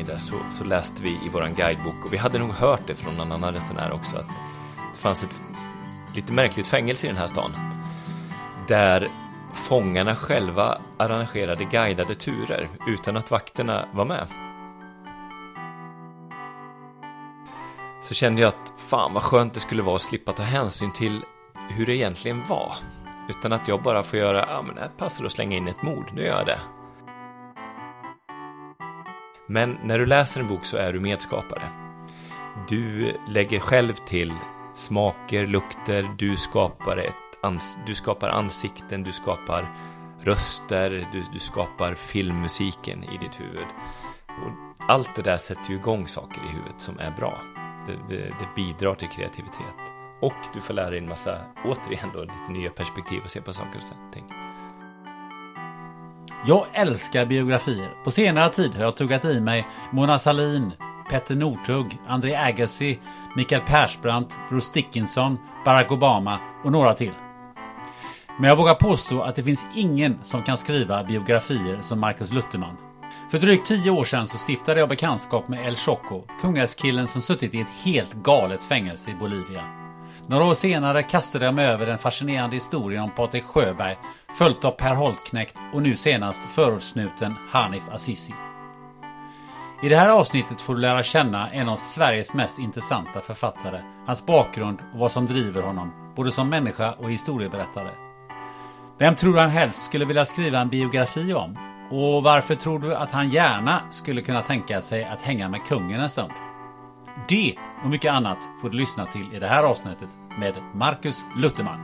Eh, där så, så läste vi i våran guidebok och vi hade nog hört det från någon annan resenär också att det fanns ett lite märkligt fängelse i den här stan där fångarna själva arrangerade guidade turer utan att vakterna var med. Så kände jag att fan vad skönt det skulle vara att slippa ta hänsyn till hur det egentligen var. Utan att jag bara får göra, ja men det här passar att slänga in ett mord, nu gör jag det. Men när du läser en bok så är du medskapare. Du lägger själv till smaker, lukter, du skapar, ett ans- du skapar ansikten, du skapar röster, du, du skapar filmmusiken i ditt huvud. Och allt det där sätter ju igång saker i huvudet som är bra. Det, det, det bidrar till kreativitet. Och du får lära dig en massa, återigen då, lite nya perspektiv och se på saker och ting. Jag älskar biografier. På senare tid har jag tuggat i mig Mona Sahlin, Petter Northug, André Agassi, Mikael Persbrandt, Bruce Dickinson, Barack Obama och några till. Men jag vågar påstå att det finns ingen som kan skriva biografier som Marcus Lutherman. För drygt tio år sedan så stiftade jag bekantskap med El Choco, kungälvskillen som suttit i ett helt galet fängelse i Bolivia. Några år senare kastade jag mig över den fascinerande historien om Patrik Sjöberg, följt av Per Holtknekt och nu senast förortssnuten Hanif Azizi. I det här avsnittet får du lära känna en av Sveriges mest intressanta författare, hans bakgrund och vad som driver honom, både som människa och historieberättare. Vem tror du han helst skulle vilja skriva en biografi om? Och varför tror du att han gärna skulle kunna tänka sig att hänga med kungen en stund? Det och mycket annat får du lyssna till i det här avsnittet med Marcus Lutherman.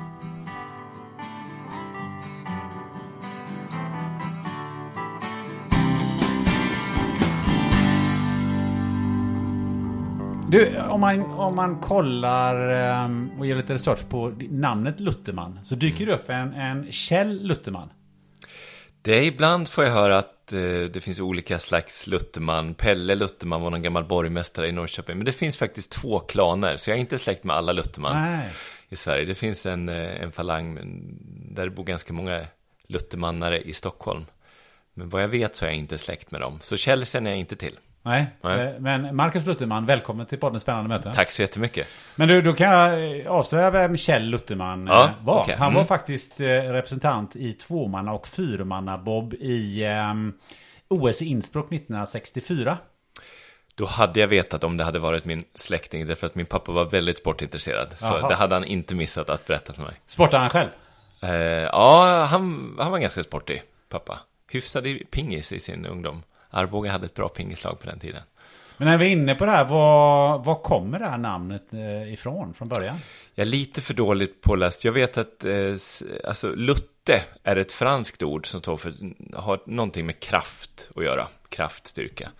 Du, om man, om man kollar ehm, och gör lite research på namnet Lutherman så dyker det upp en, en Kjell Lutherman. Det är ibland får jag höra att eh, det finns olika slags Lutterman. Pelle Lutterman var någon gammal borgmästare i Norrköping. Men det finns faktiskt två klaner, så jag är inte släkt med alla Lutterman Nej. i Sverige. Det finns en, eh, en falang där det bor ganska många Luttermannare i Stockholm. Men vad jag vet så är jag inte släkt med dem. Så Kjell känner jag inte till. Nej, Nej. eh, men Marcus Lutherman, välkommen till podden Spännande möte. Tack så jättemycket. Men du, då kan jag eh, avslöja vem Kjell Lutherman Ja, eh, var. okej. Han var Mm. faktiskt representant i tvåmanna och fyrmanna-bob i ehm, OS i Innsbruck 1964. Då hade jag vetat om det hade varit min släkting, därför att min pappa var väldigt sportintresserad. Så Jaha. det hade han inte missat att berätta för mig. Sportade han själv? Eh, ja, han, han var ganska sportig, pappa. Hyfsad i pingis i sin ungdom. Arboga hade ett bra pingislag på den tiden. Men när vi är inne på det här, var, var kommer det här namnet eh, ifrån från början? Jag är lite för dåligt påläst. Jag vet att eh, alltså, lutte är ett franskt ord som står för, har någonting med kraft att göra. Kraft, styrka.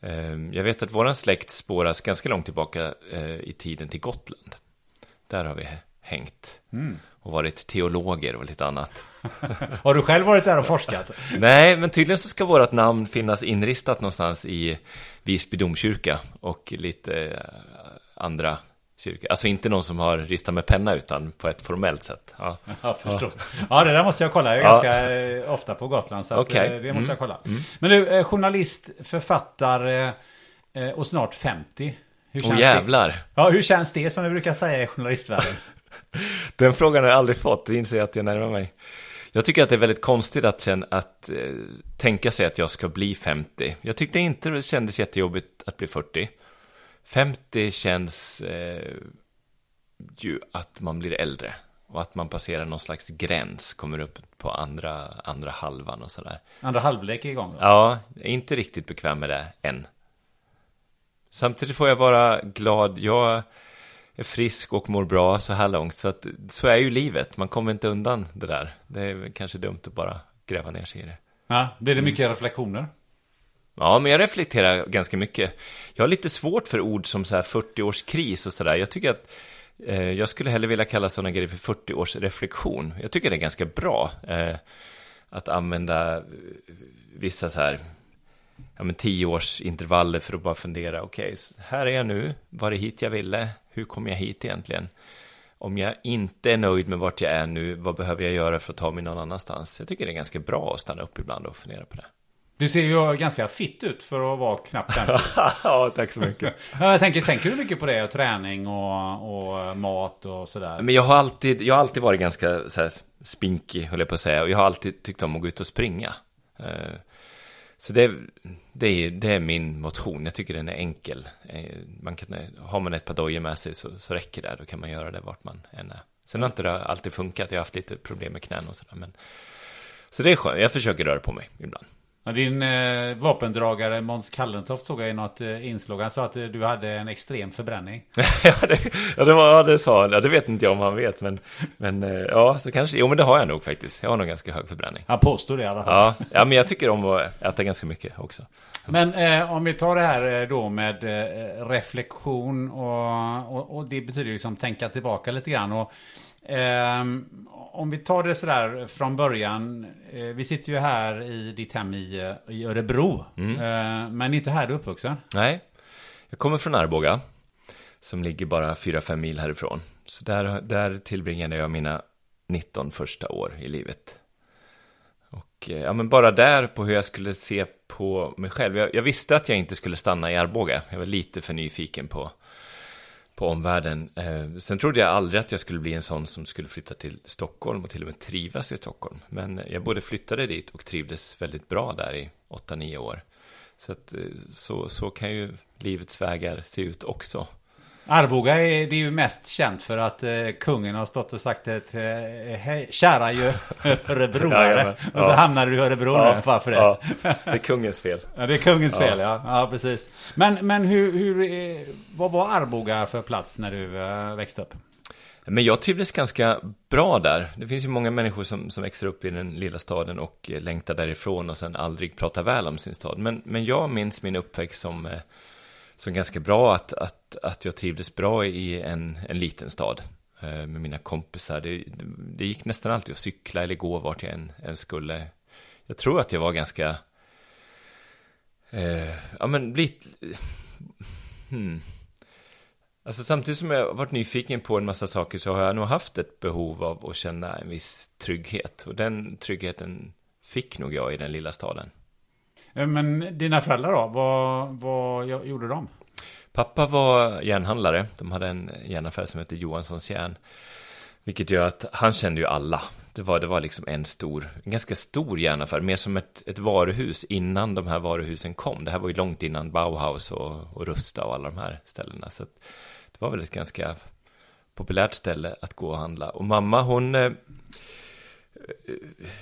Eh, jag vet att våran släkt spåras ganska långt tillbaka eh, i tiden till Gotland. Där har vi hängt. Och varit teologer och lite annat. Har du själv varit där och forskat? Nej, men tydligen så ska vårt namn finnas inristat någonstans i Visby domkyrka och lite eh, andra kyrka. Alltså inte någon som har ristat med penna utan på ett formellt sätt. Ja, Jag förstår. Ja, det där måste jag kolla. Jag är Ja. ganska eh, ofta på Gotland. Så att, Okej. eh, det måste jag Mm. kolla. Men du, journalist, författare och snart 50. Hur Åh det? jävlar. Ja, hur känns det som vi brukar säga i journalistvärlden? Den frågan har jag aldrig fått, du inser att jag närmar mig. Jag tycker att det är väldigt konstigt att, känna, att eh, tänka sig att jag ska bli 50. Jag tyckte inte det kändes jättejobbigt att bli 40. 50 känns eh, ju att man blir äldre. Och att man passerar någon slags gräns, kommer upp på andra, andra halvan och sådär. Andra halvlek är igång. Då. Ja, jag är inte riktigt bekväm med det än. Samtidigt får jag vara glad. Jag är frisk och mår bra så här långt. Så, att, så är ju livet. Man kommer inte undan det där. Det är kanske dumt att bara gräva ner sig i det. Ja, blir det mycket reflektioner? Ja, men jag reflekterar ganska mycket. Jag har lite svårt för ord som så här 40-årskris och sådär. Jag tycker att eh, jag skulle hellre vilja kalla sådana grejer för 40-årsreflektion. Jag tycker det är ganska bra eh, att använda eh, vissa så här ja, men 10-årsintervaller för att bara fundera. Okej, så här är jag nu. Var det hit jag ville? Hur kom jag hit egentligen? Om jag inte är nöjd med vart jag är nu, vad behöver jag göra för att ta mig någon annanstans? Jag tycker det är ganska bra att stanna upp ibland och fundera på det. Du ser ju ganska fitt ut för att vara knappt 50. ja, tack så mycket. Ja, jag tänker, tänker du mycket på det? Och träning och, och mat och sådär? Men jag har alltid, jag har alltid varit ganska så här spinkig, höll jag på att säga. Och jag har alltid tyckt om att gå ut och springa. Så det, det, är, det är min motion. Jag tycker den är enkel. Eh, man kan, har man ett par dojor med sig så, så räcker det. Då kan man göra det vart man än är. Sen har inte det alltid funkat. Jag har haft lite problem med knän och sådär. Men... Så det är skönt. Jag försöker röra på mig ibland. Din eh, vapendragare Måns Kallentoft såg jag i något eh, inslag. Han sa att eh, du hade en extrem förbränning. ja, det, ja, det var, ja, det sa han. Ja, det vet inte jag om han vet. Men, men eh, ja, så kanske. Jo, men det har jag nog faktiskt. Jag har nog ganska hög förbränning. Han påstår det i alla fall. Ja, ja, men jag tycker om att äta ganska mycket också. Men eh, om vi tar det här eh, då med eh, reflektion och, och, och det betyder ju liksom tänka tillbaka lite grann. Och, om vi tar det sådär från början. Eh, vi sitter ju här i ditt hem i, i Örebro. Eh, men inte här du är uppvuxen. Nej, jag kommer från Arboga, som ligger bara 4-5 mil härifrån. Så där, där tillbringade jag mina 19 första år i livet. Och eh, ja, men bara där på hur jag skulle se på mig själv. Jag, jag visste att jag inte skulle stanna i Arboga. Jag var lite för nyfiken på, på omvärlden. Eh, sen trodde jag aldrig att jag skulle bli en sån som skulle flytta till Stockholm och till och med trivas i Stockholm. Men jag både flyttade dit och trivdes väldigt bra där i 8-9 år. Så, att, eh, så, så kan ju livets vägar se ut också. Arboga är, det är ju mest känt för att eh, kungen har stått och sagt ett eh, hej, kära örebroare. Jajamän. och så Ja. hamnar du i Örebro nu bara för det. ja, det är kungens fel. Ja, det är kungens Ja. fel, ja. Ja, precis. Men, men hur, hur, eh, vad var Arboga för plats när du eh, växte upp? Men jag trivdes ganska bra där. Det finns ju många människor som, som växer upp i den lilla staden och eh, längtar därifrån och sen aldrig pratar väl om sin stad. Men, men jag minns min uppväxt som, eh, som ganska bra, att, att, att jag trivdes bra i en, en liten stad eh, med mina kompisar. Det, det gick nästan alltid att cykla eller gå vart jag än, än skulle. Jag tror att jag var ganska, eh, ja men lite, hmm. Alltså samtidigt som jag har varit nyfiken på en massa saker så har jag nog haft ett behov av att känna en viss trygghet. Och den tryggheten fick nog jag i den lilla staden. Eh, men dina föräldrar då? Vad, vad gjorde de? Pappa var järnhandlare. De hade en järnaffär som hette Johanssons järn. Vilket gör att han kände ju alla. Det var, det var liksom en stor, en ganska stor järnaffär. Mer som ett, ett varuhus innan de här varuhusen kom. Det här var ju långt innan Bauhaus och, och Rusta och alla de här ställena. Så att det var väl ett ganska populärt ställe att gå och handla. Och mamma hon eh, eh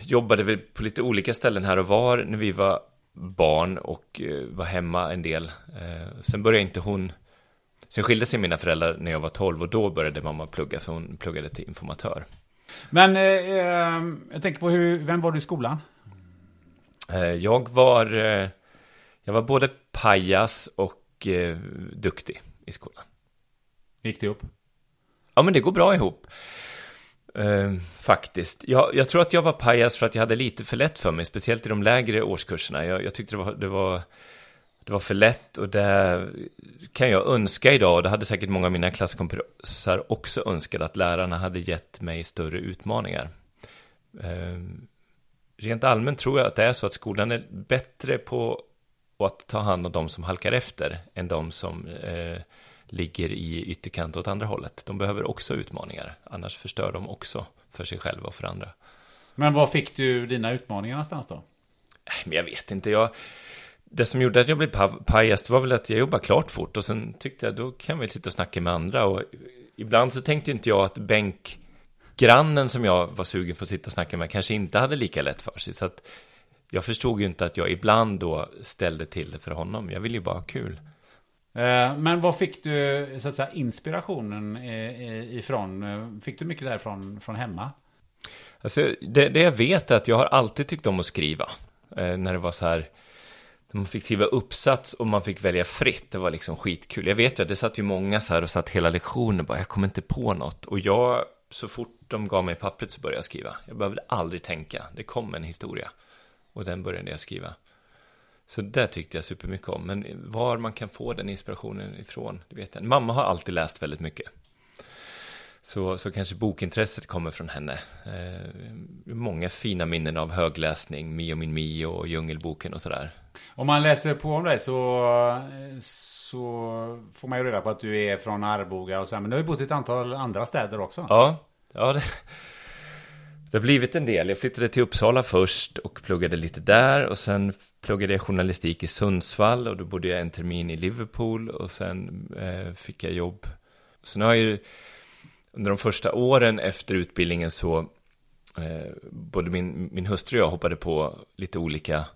jobbade väl på lite olika ställen här och var när vi var barn och eh, var hemma en del. Eh, sen började inte hon, sen skilde sig mina föräldrar när jag var 12 och då började mamma plugga så hon pluggade till informatör. Men eh, eh, jag tänker på hur, vem var du i skolan? Eh, jag var, jag var både pajas och eh, duktig i skolan. Gick det upp? Ja, men det går bra ihop. Eh, faktiskt. Jag, jag tror att jag var pajas för att jag hade lite för lätt för mig, speciellt i de lägre årskurserna. Jag, jag tyckte det var, det var Det var för lätt och det kan jag önska idag. Och det hade säkert många av mina klasskompisar också önskat att lärarna hade gett mig större utmaningar. Eh, rent allmänt tror jag att det är så att skolan är bättre på att ta hand om de som halkar efter än de som eh, ligger i ytterkant åt andra hållet. De behöver också utmaningar, annars förstör de också för sig själva och för andra. Men var fick du dina utmaningar någonstans då? Men jag vet inte, jag... Det som gjorde att jag blev pajas, var väl att jag jobbade klart fort och sen tyckte jag då kan jag väl sitta och snacka med andra och ibland så tänkte inte jag att bänkgrannen som jag var sugen på att sitta och snacka med kanske inte hade lika lätt för sig. Så att jag förstod ju inte att jag ibland då ställde till det för honom. Jag ville ju bara ha kul. Eh, men vad fick du så att säga, inspirationen eh, eh, ifrån? Fick du mycket därifrån från hemma? Alltså, det, det jag vet är att jag har alltid tyckt om att skriva. Eh, när det var så här, när man fick skriva uppsats och man fick välja fritt, det var liksom skitkul. Jag vet ju att det satt ju många så här och satt hela lektionen och bara, jag kommer inte på något. Och jag, så fort de gav mig pappret så började jag skriva. Jag behövde aldrig tänka, det kom en historia. Och den började jag skriva. Så det tyckte jag supermycket om. Men var man kan få den inspirationen ifrån, det vet jag Mamma har alltid läst väldigt mycket. Så, så kanske bokintresset kommer från henne. Eh, många fina minnen av högläsning, Mio min Mio och Djungelboken och sådär. Om man läser på om dig så, så får man ju reda på att du är från Arboga och så, men du har ju bott i ett antal andra städer också. Ja, ja det, det har blivit en del. Jag flyttade till Uppsala först och pluggade lite där och sen pluggade jag journalistik i Sundsvall och då bodde jag en termin i Liverpool och sen eh, fick jag jobb. Sen har jag ju under de första åren efter utbildningen så eh, både min, min hustru och jag hoppade på lite olika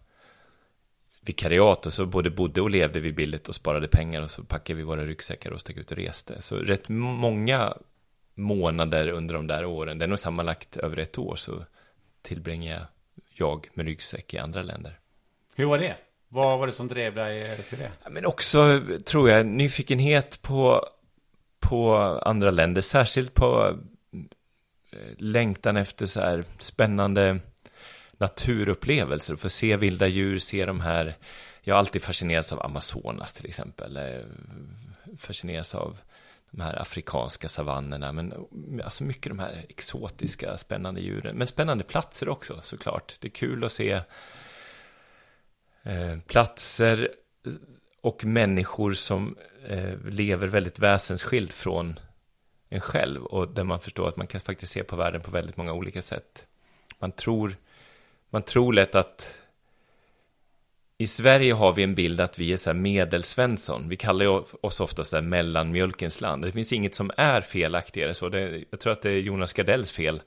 vikariat och så både bodde och levde vi billigt och sparade pengar och så packade vi våra ryggsäckar och stack ut och reste. Så rätt många månader under de där åren, det är nog sammanlagt över ett år, så tillbringar jag med ryggsäck i andra länder. Hur var det? Vad var det som drev dig till det? Men också, tror jag, nyfikenhet på, på andra länder, särskilt på eh, längtan efter så här spännande naturupplevelser, få se vilda djur, se de här, jag har alltid fascinerats av Amazonas till exempel, eh, fascinerats av de här afrikanska savannerna, men alltså mycket de här exotiska, spännande djuren. Men spännande platser också, såklart. Det är kul att se Eh, platser och människor som eh, lever väldigt väsensskilt från en själv och där man förstår att man kan faktiskt se på världen på väldigt många olika sätt. Man tror, man tror lätt att i Sverige har vi en bild att vi är så här medelsvensson. Vi kallar ju oss ofta så här mellanmjölkens land. Det finns inget som är felaktigare så. Det, jag tror att det är Jonas Gardells fel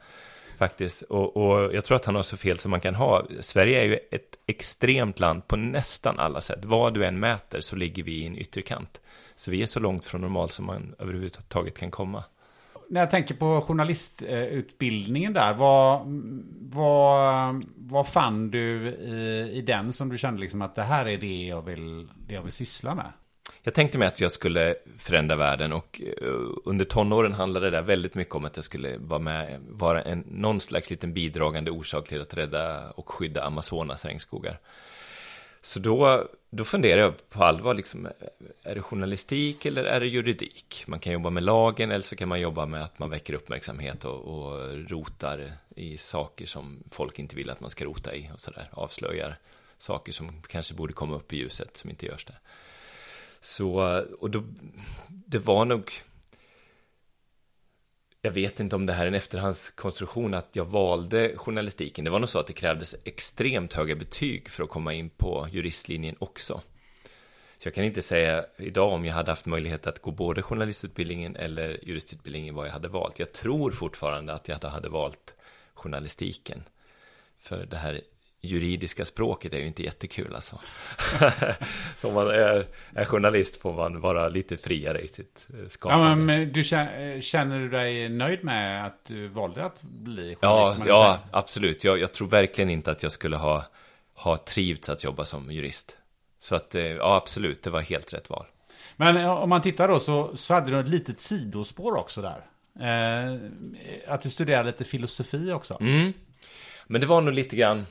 faktiskt. Och, och, jag tror att han har så fel som man kan ha. Sverige är ju ett extremt land på nästan alla sätt. Vad du än mäter så ligger vi i en ytterkant. Så vi är så långt från normalt som man överhuvudtaget kan komma när jag tänker på journalistutbildningen där, vad, vad, vad fann du i, i den som du kände liksom att det här är det jag vill, det jag vill syssla med? Jag tänkte mig att jag skulle förändra världen och eh, under tonåren handlade det väldigt mycket om att jag skulle vara med, vara en, någon slags liten bidragande orsak till att rädda och skydda Amazonas regnskogar. Så då, då funderar jag på allvar, liksom, är det journalistik eller är det juridik? Man kan jobba med lagen eller så kan man jobba med att man väcker uppmärksamhet och, och rotar i saker som folk inte vill att man ska rota i och sådär, avslöjar saker som kanske borde komma upp i ljuset som inte görs där. Så, och då, det var nog jag vet inte om det här är en efterhandskonstruktion att jag valde journalistiken. Det var nog så att det krävdes extremt höga betyg för att komma in på juristlinjen också. Så jag kan inte säga idag om jag hade haft möjlighet att gå både journalistutbildningen eller juristutbildningen vad jag hade valt. Jag tror fortfarande att jag hade valt journalistiken. För det här juridiska språket är ju inte jättekul alltså. så om man är, är, journalist får man vara lite friare i sitt eh, skapande. Ja, men du känner du dig nöjd med att du valde att bli journalist? Ja, ja absolut. Jag, jag, tror verkligen inte att jag skulle ha, ha trivts att jobba som jurist. Så att, eh, ja absolut, det var helt rätt val. Men eh, om man tittar då så, så hade du ett litet sidospår också där. Eh, att du studerade lite filosofi också. Mm. Men det var nog lite grann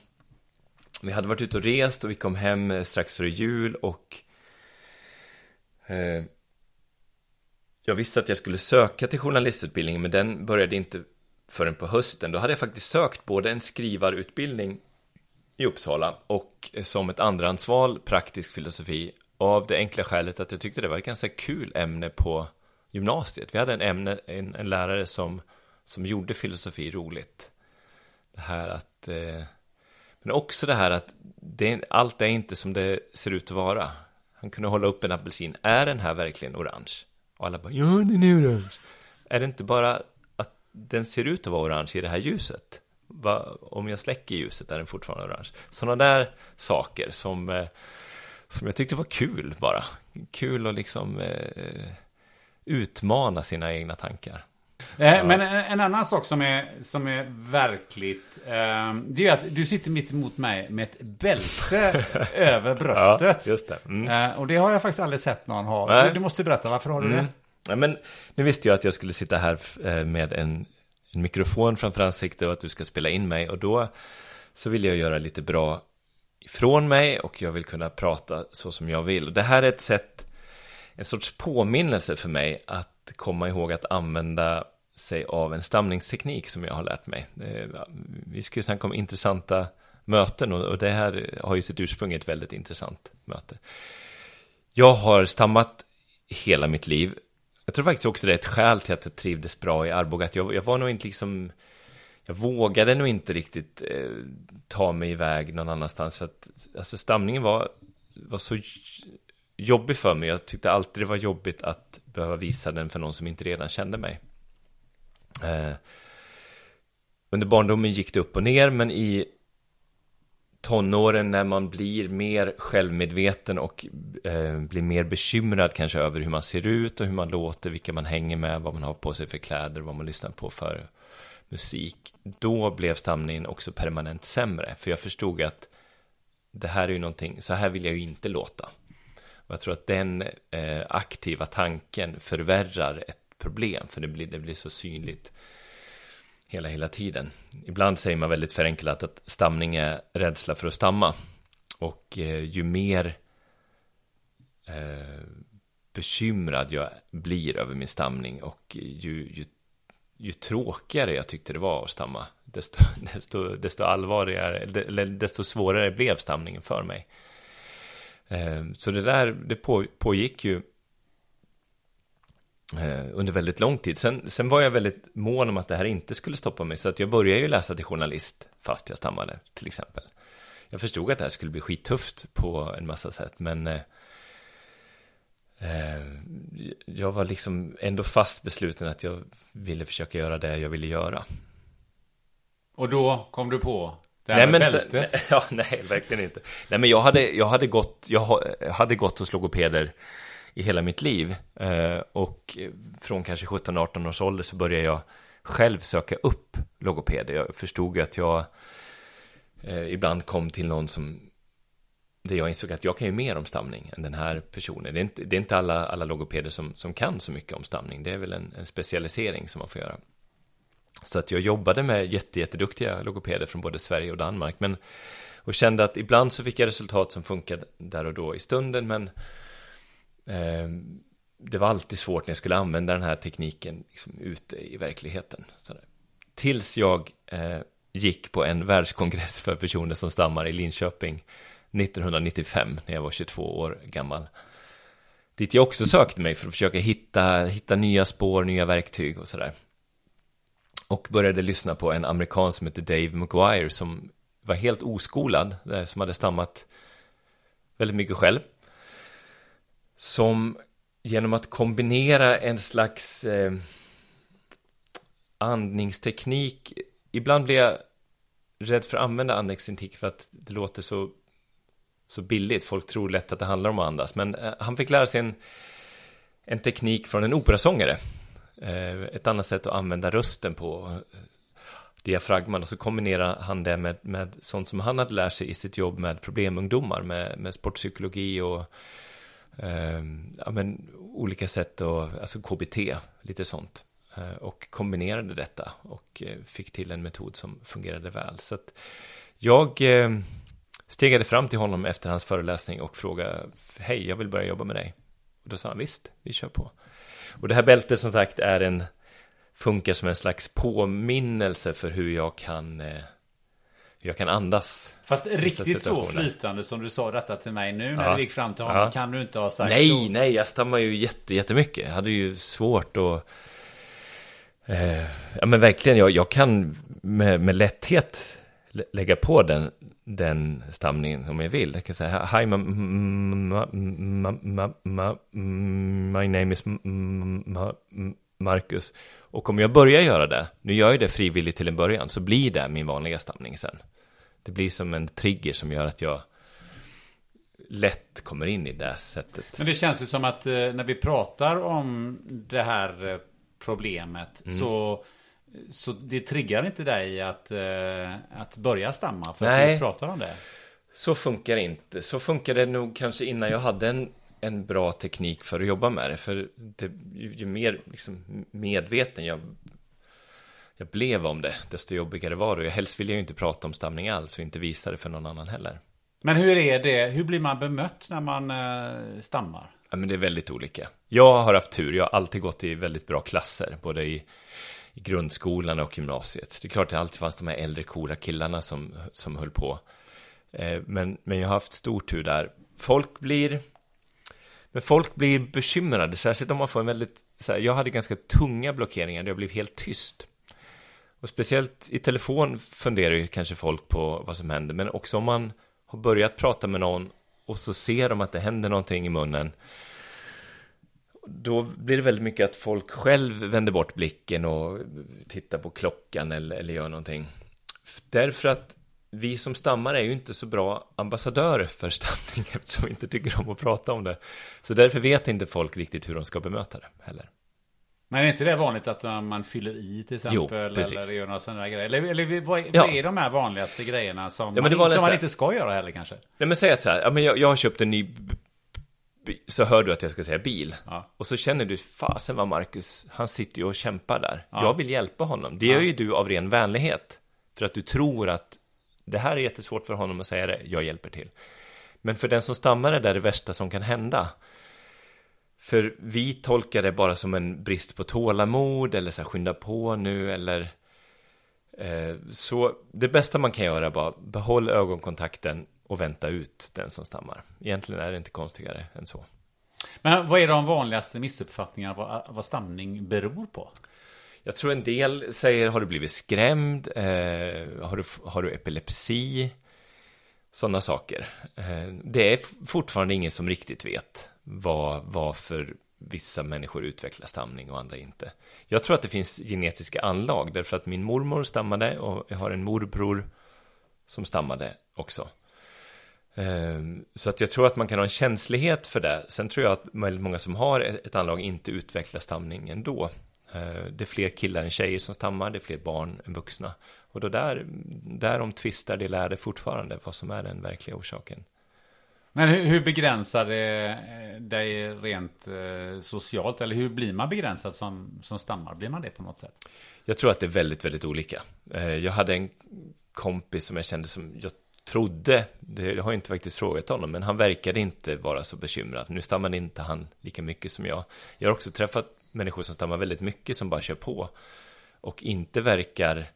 vi hade varit ute och rest och vi kom hem eh, strax före jul och Eh, jag visste att jag skulle söka till journalistutbildningen, men den började inte förrän på hösten. Då hade jag faktiskt sökt både en skrivarutbildning i Uppsala och eh, som ett andrahandsval praktisk filosofi av det enkla skälet att jag tyckte det var ett ganska kul ämne på gymnasiet. Vi hade en, ämne, en, en lärare som, som gjorde filosofi roligt. Det här att, eh, men också det här att det, allt är inte som det ser ut att vara. Han kunde hålla upp en apelsin. Är den här verkligen orange? Och alla bara, ja den är orange. Är det inte bara att den ser ut att vara orange i det här ljuset? Va, om jag släcker ljuset är den fortfarande orange. Sådana där saker som, eh, som jag tyckte var kul bara. Kul att liksom eh, utmana sina egna tankar. Eh, men en, en annan sak som är, som är verkligt, eh, det är att du sitter mitt emot mig med ett bälte över bröstet. Ja, just det. Mm. Eh, och det har jag faktiskt aldrig sett någon ha. Du, du måste berätta, varför har du Mm. det? Ja, men nu visste jag att jag skulle sitta här eh, med en, en mikrofon framför ansiktet och att du ska spela in mig och då så vill jag göra lite bra ifrån mig och jag vill kunna prata så som jag vill. Och det här är ett sätt, en sorts påminnelse för mig att komma ihåg att använda sig av en stamningsteknik som jag har lärt mig. Vi ska ju snacka om intressanta möten och det här har ju sitt ursprung i ett väldigt intressant möte. Jag har stammat hela mitt liv. Jag tror faktiskt också det är ett skäl till att jag trivdes bra i Arboga. Jag, jag var nog inte liksom, jag vågade nog inte riktigt eh, ta mig iväg någon annanstans. För att alltså, stamningen var, var så jobbig för mig. Jag tyckte alltid det var jobbigt att behöva visa den för någon som inte redan kände mig. Eh, under barndomen gick det upp och ner, men i tonåren när man blir mer självmedveten och eh, blir mer bekymrad kanske över hur man ser ut och hur man låter, vilka man hänger med, vad man har på sig för kläder, vad man lyssnar på för musik. Då blev stamningen också permanent sämre, för jag förstod att det här är ju någonting, så här vill jag ju inte låta. Och jag tror att den eh, aktiva tanken förvärrar ett problem, för det blir, det blir så synligt hela, hela tiden. Ibland säger man väldigt förenklat att stamning är rädsla för att stamma. Och eh, ju mer eh, bekymrad jag blir över min stamning och ju, ju, ju tråkigare jag tyckte det var att stamma, desto, desto, desto allvarligare, desto svårare blev stamningen för mig. Eh, så det där, det på, pågick ju eh, under väldigt lång tid. Sen, sen var jag väldigt mån om att det här inte skulle stoppa mig, så att jag började ju läsa till journalist fast jag stammade, till exempel. Jag förstod att det här skulle bli skittufft på en massa sätt, men eh, eh jag var liksom ändå fast besluten att jag ville försöka göra det jag ville göra. Och då kom du på det Nej, men bältet. sen, ja, nej, verkligen inte. Nej, men jag hade, jag hade gått, jag ha- hade gått hos logopeder i hela mitt liv. Eh, och från kanske 17-18 års ålder så började jag själv söka upp logopeder. Jag förstod att jag eh, ibland kom till någon som där jag insåg att jag kan ju mer om stamning än den här personen. Det är inte, det är inte alla, alla logopeder som, som kan så mycket om stamning. Det är väl en, en specialisering som man får göra. Så att jag jobbade med jätte, jätteduktiga logopeder från både Sverige och Danmark. Men, och kände att ibland så fick jag resultat som funkade där och då i stunden. Men eh, det var alltid svårt när jag skulle använda den här tekniken liksom, ute i verkligheten. Sådär. Tills jag eh, gick på en världskongress för personer som stammar i Linköping 1995 när jag var 22 år gammal. Dit jag också sökte mig för att försöka hitta, hitta nya spår, nya verktyg och sådär. Och började lyssna på en amerikan som hette Dave McGuire som var helt oskolad, eh, som hade stammat väldigt mycket själv. Som genom att kombinera en slags eh, andningsteknik, ibland blir jag rädd för att använda andningsteknik för att det låter så, så billigt, folk tror lätt att det handlar om att andas, men eh, han fick lära sig en, en teknik från en operasångare. Eh, ett annat sätt att använda rösten på eh, diafragman och så kombinerar han det med, med sånt som han hade lärt sig i sitt jobb med problemungdomar med, med sportpsykologi och eh, ja, men, olika sätt och alltså KBT, lite sånt eh, och kombinerade detta och eh, fick till en metod som fungerade väl så att jag eh, stegade fram till honom efter hans föreläsning och frågade hej, jag vill börja jobba med dig Och då sa han visst, vi kör på. Och det här bältet som sagt är en, funkar som en slags påminnelse för hur jag kan, eh, jag kan andas. Fast riktigt så flytande som du sa detta till mig nu när Ja. du gick fram till honom Ja. kan du inte ha sagt. Nej, då. nej, jag stammar ju jätte, jättemycket. Jag hade ju svårt att... Eh, ja, men verkligen, jag, jag kan med, med lätthet lä- lägga på den, den stamningen om jag vill. Jag kan säga, hi, ma, ma, ma, my name is ma, Marcus. Och om jag börjar göra det, nu gör jag det frivilligt till en början, så blir det min vanliga stamning sen. Det blir som en trigger som gör att jag lätt kommer in i det sättet. Men det känns ju som att eh, när vi pratar om det här eh, problemet Mm. så så det triggar inte dig att, eh, att börja stamma för att Nej. vi pratar om det? Så funkar det inte. Så funkar det nog kanske innan jag hade en, en bra teknik för att jobba med det. För det, ju, ju mer liksom, medveten jag, jag blev om det, desto jobbigare var det. Och helst vill jag ju inte prata om stamning alls och inte visa det för någon annan heller. Men hur är det? Hur blir man bemött när man eh, stammar? Ja, men det är väldigt olika. Jag har haft tur. Jag har alltid gått i väldigt bra klasser, både i, i grundskolan och gymnasiet. Det är klart att det alltid fanns de här äldre coola killarna som, som höll på. Eh, men, men jag har haft stor tur där. Folk blir, men folk blir bekymrade, särskilt om man får en väldigt, så här, jag hade ganska tunga blockeringar där jag blev helt tyst. Och speciellt i telefon funderar ju kanske folk på vad som händer, men också om man har börjat prata med någon och så ser de att det händer någonting i munnen. Då blir det väldigt mycket att folk själv vänder bort blicken och tittar på klockan eller, eller gör någonting. Därför att vi som stammar är ju inte så bra ambassadörer för stamning eftersom vi inte tycker om att prata om det. Så därför vet inte folk riktigt hur de ska bemöta det heller. Men är inte det vanligt att eh, man fyller i till exempel? Jo, eller gör några sådana grejer? Eller, eller vad, Ja. vad är de här vanligaste grejerna som, men man, som man inte ska göra heller kanske? Nej men säg att så här, ja, men jag, jag har köpt en ny så hör du att jag ska säga bil. Ja. Och så känner du, fasen vad Marcus, han sitter ju och kämpar där. Ja. Jag vill hjälpa honom. Det gör ju du av ren vänlighet. För att du tror att det här är jättesvårt för honom att säga det, jag hjälper till. Men för den som stammar är det det värsta som kan hända. För vi tolkar det bara som en brist på tålamod eller så här, skynda på nu eller eh, så det bästa man kan göra är bara behåll ögonkontakten och vänta ut den som stammar. Egentligen är det inte konstigare än så. Men vad är de vanligaste missuppfattningarna vad, vad stamning beror på? Jag tror en del säger, har du blivit skrämd? Eh, har, du, har du epilepsi? Sådana saker. Eh, det är fortfarande ingen som riktigt vet vad, varför vissa människor utvecklar stamning och andra inte. Jag tror att det finns genetiska anlag, därför att min mormor stammade och jag har en morbror som stammade också. Eh, Så att jag tror att man kan ha en känslighet för det. Sen tror jag att väldigt många som har ett anlag inte utvecklar stamning ändå. Eh, Det är fler killar än tjejer som stammar, det är fler barn än vuxna. Och då där, där de tvistar det lärde fortfarande vad som är den verkliga orsaken. Men hur, hur begränsar det eh, dig rent eh, socialt? Eller hur blir man begränsad som, som stammar? Blir man det på något sätt? Jag tror att det är väldigt, väldigt olika. Eh, Jag hade en kompis som jag kände som jag trodde, det har jag inte faktiskt frågat honom, men han verkade inte vara så bekymrad. Nu stammade inte han lika mycket som jag. Jag har också träffat människor som stammar väldigt mycket som bara kör på och inte verkar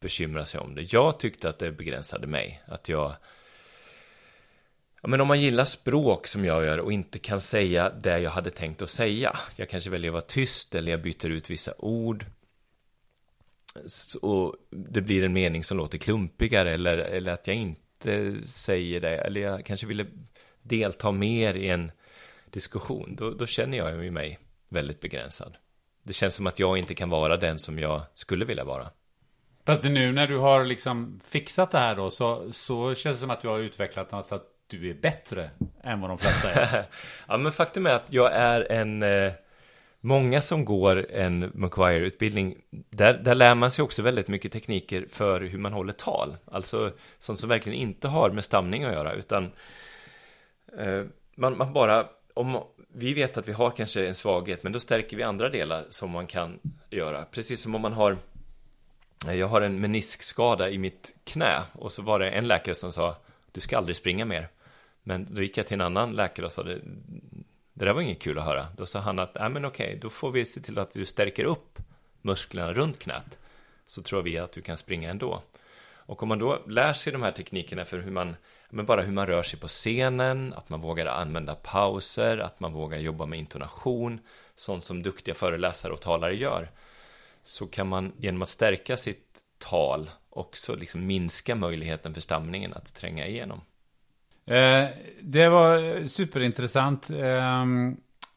bekymra sig om det. Jag tyckte att det begränsade mig, att jag Ja, men om man gillar språk som jag gör och inte kan säga det jag hade tänkt att säga. Jag kanske väljer att vara tyst eller jag byter ut vissa ord. och det blir en mening som låter klumpigare eller, eller att jag inte säger det. Eller jag kanske ville delta mer i en diskussion. Då, då känner jag ju mig väldigt begränsad. Det känns som att jag inte kan vara den som jag skulle vilja vara. Fast nu när du har liksom fixat det här då så, så känns det som att du har utvecklat något så att du är bättre än vad de flesta är. ja, men faktum är att jag är en... Många som går en McQuire-utbildning, där, där lär man sig också väldigt mycket tekniker för hur man håller tal. Alltså sånt som verkligen inte har med stamning att göra, utan eh, man, man bara... Om, vi vet att vi har kanske en svaghet, men då stärker vi andra delar som man kan göra. Precis som om man har... Eh, jag har en meniskskada i mitt knä och så var det en läkare som sa du ska aldrig springa mer. Men då gick jag till en annan läkare och sa det, där var inget kul att höra. Då sa han att, nej men okej, då får vi se till att du stärker upp musklerna runt knät. Så tror vi att du kan springa ändå. Och om man då lär sig de här teknikerna för hur man, men bara hur man rör sig på scenen, att man vågar använda pauser, att man vågar jobba med intonation, sånt som duktiga föreläsare och talare gör, så kan man genom att stärka sitt tal också liksom minska möjligheten för stamningen att tränga igenom. Eh, det var superintressant eh,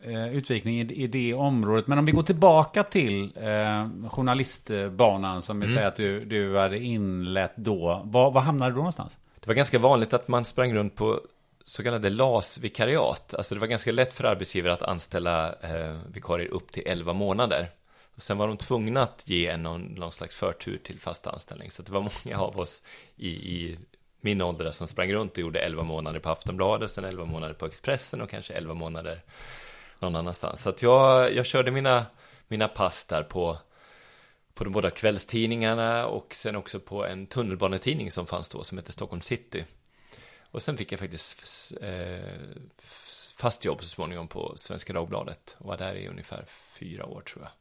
eh, utvikning i, i, det området. Men om vi går tillbaka till eh, journalistbanan som vi mm. säger att du, du hade inlett då. Var, var hamnade du då någonstans? Det var ganska vanligt att man sprang runt på så kallade LAS-vikariat. Alltså det var ganska lätt för arbetsgivare att anställa eh, vikarier upp till 11 månader. Och sen var de tvungna att ge en någon, någon slags förtur till fast anställning. Så det var många av oss i, i min ålder som sprang runt och gjorde 11 månader på Aftonbladet, sen 11 månader på Expressen och kanske 11 månader någon annanstans. Så att jag, jag körde mina, mina pass där på, på de båda kvällstidningarna och sen också på en tunnelbanetidning som fanns då som hette Stockholm City. Och sen fick jag faktiskt eh, fast jobb så småningom på Svenska Dagbladet och var där i ungefär fyra år tror jag.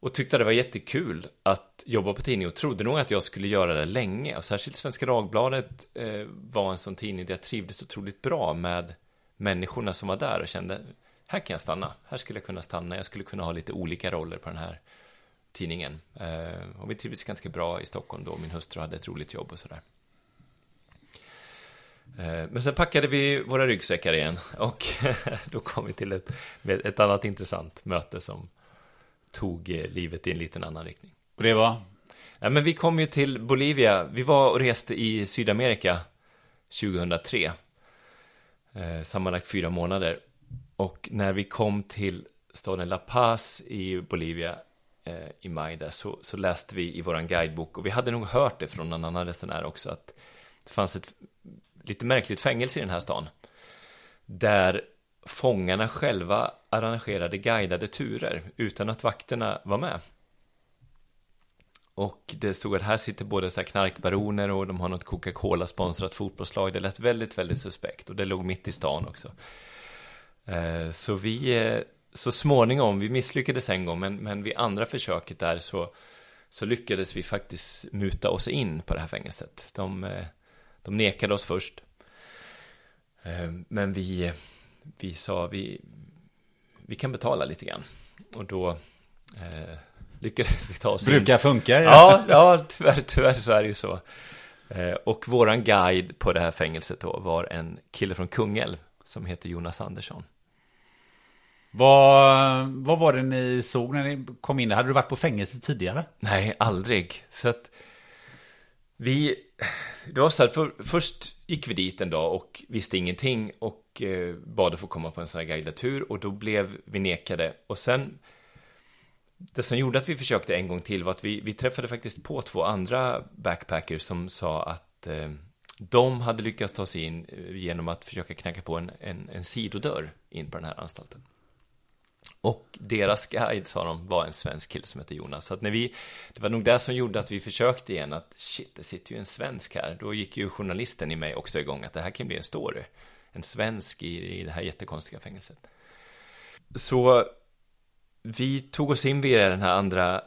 Och tyckte det var jättekul att jobba på tidning och trodde nog att jag skulle göra det länge. Och särskilt Svenska Dagbladet eh, var en sån tidning där jag trivdes otroligt bra med människorna som var där och kände här kan jag stanna, här skulle jag kunna stanna, jag skulle kunna ha lite olika roller på den här tidningen. Eh, och vi trivdes ganska bra i Stockholm då, min hustru hade ett roligt jobb och sådär. Eh, men sen packade vi våra ryggsäckar igen och då kom vi till ett, ett annat intressant möte som tog eh, livet i en liten annan riktning. Och det var? Ja, men vi kom ju till Bolivia. Vi var och reste i Sydamerika 2003. Eh, sammanlagt fyra månader. Och när vi kom till staden La Paz i Bolivia eh, i maj där så, så, läste vi i våran guidebok och vi hade nog hört det från en annan resenär också att det fanns ett lite märkligt fängelse i den här stan där fångarna själva arrangerade guidade turer utan att vakterna var med. Och det stod att här sitter både så knarkbaroner och de har något Coca-Cola-sponsrat fotbollslag. Det lät väldigt, väldigt suspekt och det låg mitt i stan också. Eh, så vi, eh, så småningom, vi misslyckades en gång, men, men vid andra försöket där så, så lyckades vi faktiskt muta oss in på det här fängelset. De, eh, de nekade oss först. Men vi, vi sa, vi, vi kan betala lite grann. Och då eh, lyckades vi ta oss Brukar in. funka. Ja, ja, ja tyvärr, tyvärr så är det ju så. Eh, och våran guide på det här fängelset då var en kille från Kungälv som heter Jonas Andersson. Vad, vad var det ni såg när ni kom in? Hade du varit på fängelse tidigare? Nej, aldrig. Så att vi, det var så här, för, först gick vi dit en dag och visste ingenting och eh, bad att få komma på en sån här guidad tur och då blev vi nekade. Och sen, det som gjorde att vi försökte en gång till var att vi, vi träffade faktiskt på två andra backpackers som sa att eh, de hade lyckats ta sig in eh, genom att försöka knacka på en, en, en sidodörr in på den här anstalten. Och deras guide, sa de, var en svensk kille som hette Jonas. Så att när vi, det var nog det som gjorde att vi försökte igen att shit, det sitter ju en svensk här. Då gick ju journalisten i mig också igång att det här kan bli en story. En svensk i, i det här jättekonstiga fängelset. Så vi tog oss in via den här andra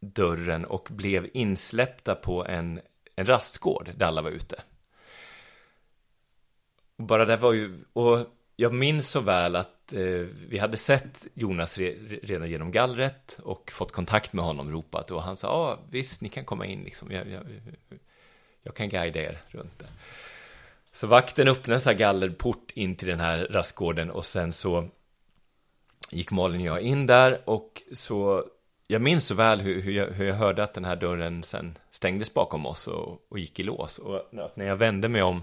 dörren och blev insläppta på en, en rastgård där alla var ute. Och bara det var ju, och jag minns så väl att eh, vi hade sett Jonas re, redan genom gallret och fått kontakt med honom, ropat. Och han sa, ja ah, visst, ni kan komma in liksom, jag, jag, jag kan guida er runt det. Så vakten öppnade en sån här gallerport in till den här rastgården och sen så gick Malin och jag in där och så jag minns så väl hur, hur, jag, hur jag hörde att den här dörren sen stängdes bakom oss och, och gick i lås. Och när jag vände mig om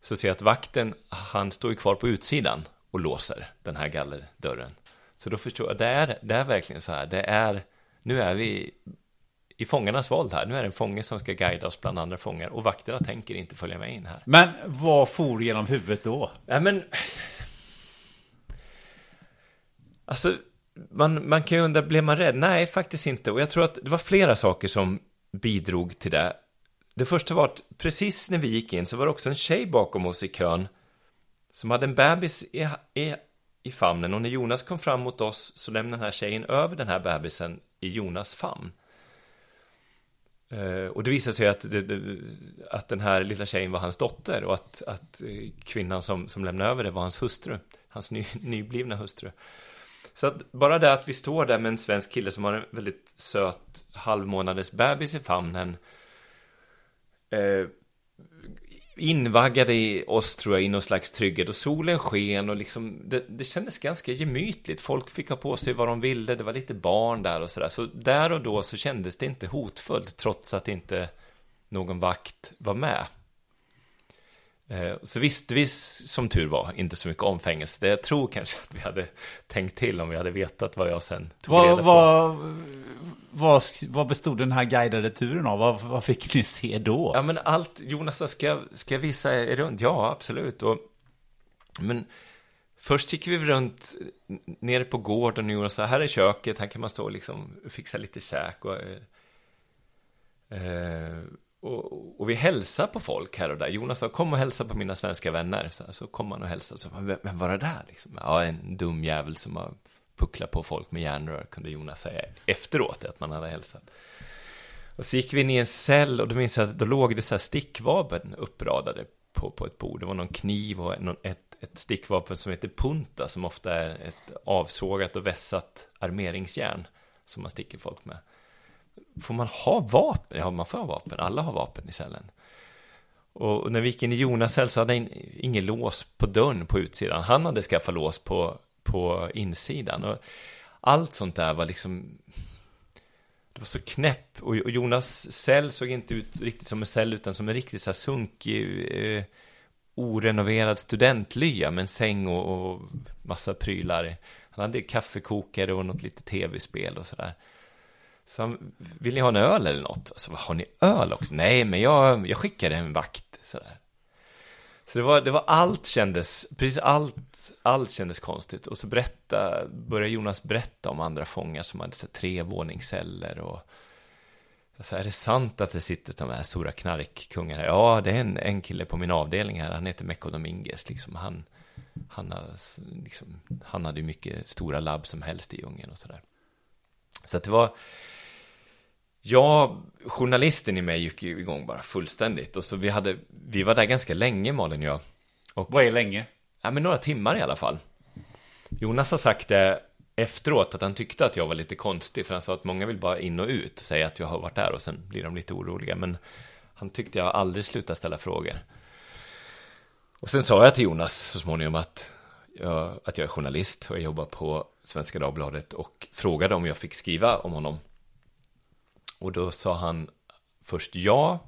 så ser jag att vakten, han står ju kvar på utsidan och låser den här gallerdörren. Så då förstår jag, det är, det är verkligen så här, det är, nu är vi i fångarnas våld här. Nu är det en fånge som ska guida oss bland andra fångar och vakterna tänker inte följa med in här. Men vad for genom huvudet då? Ja, men... Alltså, man, man kan ju undra, blev man rädd? Nej, faktiskt inte. Och jag tror att det var flera saker som bidrog till det. Det första var att precis när vi gick in så var det också en tjej bakom oss i kön som hade en bebis i, i, i famnen och när Jonas kom fram mot oss så lämnade den här tjejen över den här bebisen i Jonas famn. Eh, och det visade sig att, det, att den här lilla tjejen var hans dotter och att, att eh, kvinnan som, som lämnade över det var hans hustru, hans ny, nyblivna hustru. Så att bara det att vi står där med en svensk kille som har en väldigt söt halvmånaders bebis i famnen eh, invaggade oss tror jag i någon slags trygghet och solen sken och liksom det, det kändes ganska gemytligt. Folk fick ha på sig vad de ville, det var lite barn där och sådär. Så där och då så kändes det inte hotfullt trots att inte någon vakt var med. Eh, så visste vi som tur var inte så mycket om fängelse. Jag tror kanske att vi hade tänkt till om vi hade vetat vad jag sen tog reda på. Vad, vad, vad bestod den här guidade turen av? Vad, vad fick ni se då? Ja men allt, Jonas, ska jag, ska jag visa er runt? Ja, absolut. Och, men först gick vi runt nere på gården och gjorde så här är köket, här kan man stå och liksom fixa lite käk och eh, eh, och, och, vi hälsar på folk här och där. Jonas sa, kom och hälsa på mina svenska vänner. Så, så kom han och hälsade. Så, vem, vem var det där? Liksom? Ja, en dum jävel som har puckla på folk med järnrör, kunde Jonas säga efteråt, att man hade hälsat. Och så gick vi in i en cell och då minns jag att då låg det så här stickvapen uppradade på, på ett bord. Det var någon kniv och någon, ett, ett stickvapen som heter punta, som ofta är ett avsågat och vässat armeringsjärn som man sticker folk med. Får man ha vapen? Ja, man får ha vapen. Alla har vapen i cellen. Och när vi gick in i Jonas cell så hade han ingen lås på dörren på utsidan. Han hade skaffat lås på, på insidan. Och allt sånt där var liksom... Det var så knäpp. Och Jonas cell såg inte ut riktigt som en cell utan som en riktigt så här sunkig, eh, orenoverad studentlya med en säng och, och massa prylar. Han hade kaffekokare och något litet tv-spel och sådär. Så han, vill ni ha en öl eller något? Så, har ni öl också? Nej, men jag, jag skickade en vakt. Sådär. Så det var, det var allt kändes, precis allt, allt kändes konstigt. Och så berätta, började Jonas berätta om andra fångar som hade så trevåningsceller och så är det sant att det sitter de här stora knarkkungar här? Ja, det är en, en kille på min avdelning här, han heter Mecco Dominguez, liksom han, han, har, liksom, han hade ju mycket stora labb som helst i djungeln och sådär. Så att det var, Ja, journalisten i mig gick igång bara fullständigt. Och så vi hade, vi var där ganska länge Malin och jag. Och, Vad är länge? Ja, men några timmar i alla fall. Jonas har sagt det efteråt att han tyckte att jag var lite konstig. För han sa att många vill bara in och ut och säga att jag har varit där och sen blir de lite oroliga. Men han tyckte jag aldrig slutat ställa frågor. Och sen sa jag till Jonas så småningom att jag, att jag är journalist och jag jobbar på Svenska Dagbladet och frågade om jag fick skriva om honom. Och då sa han först ja.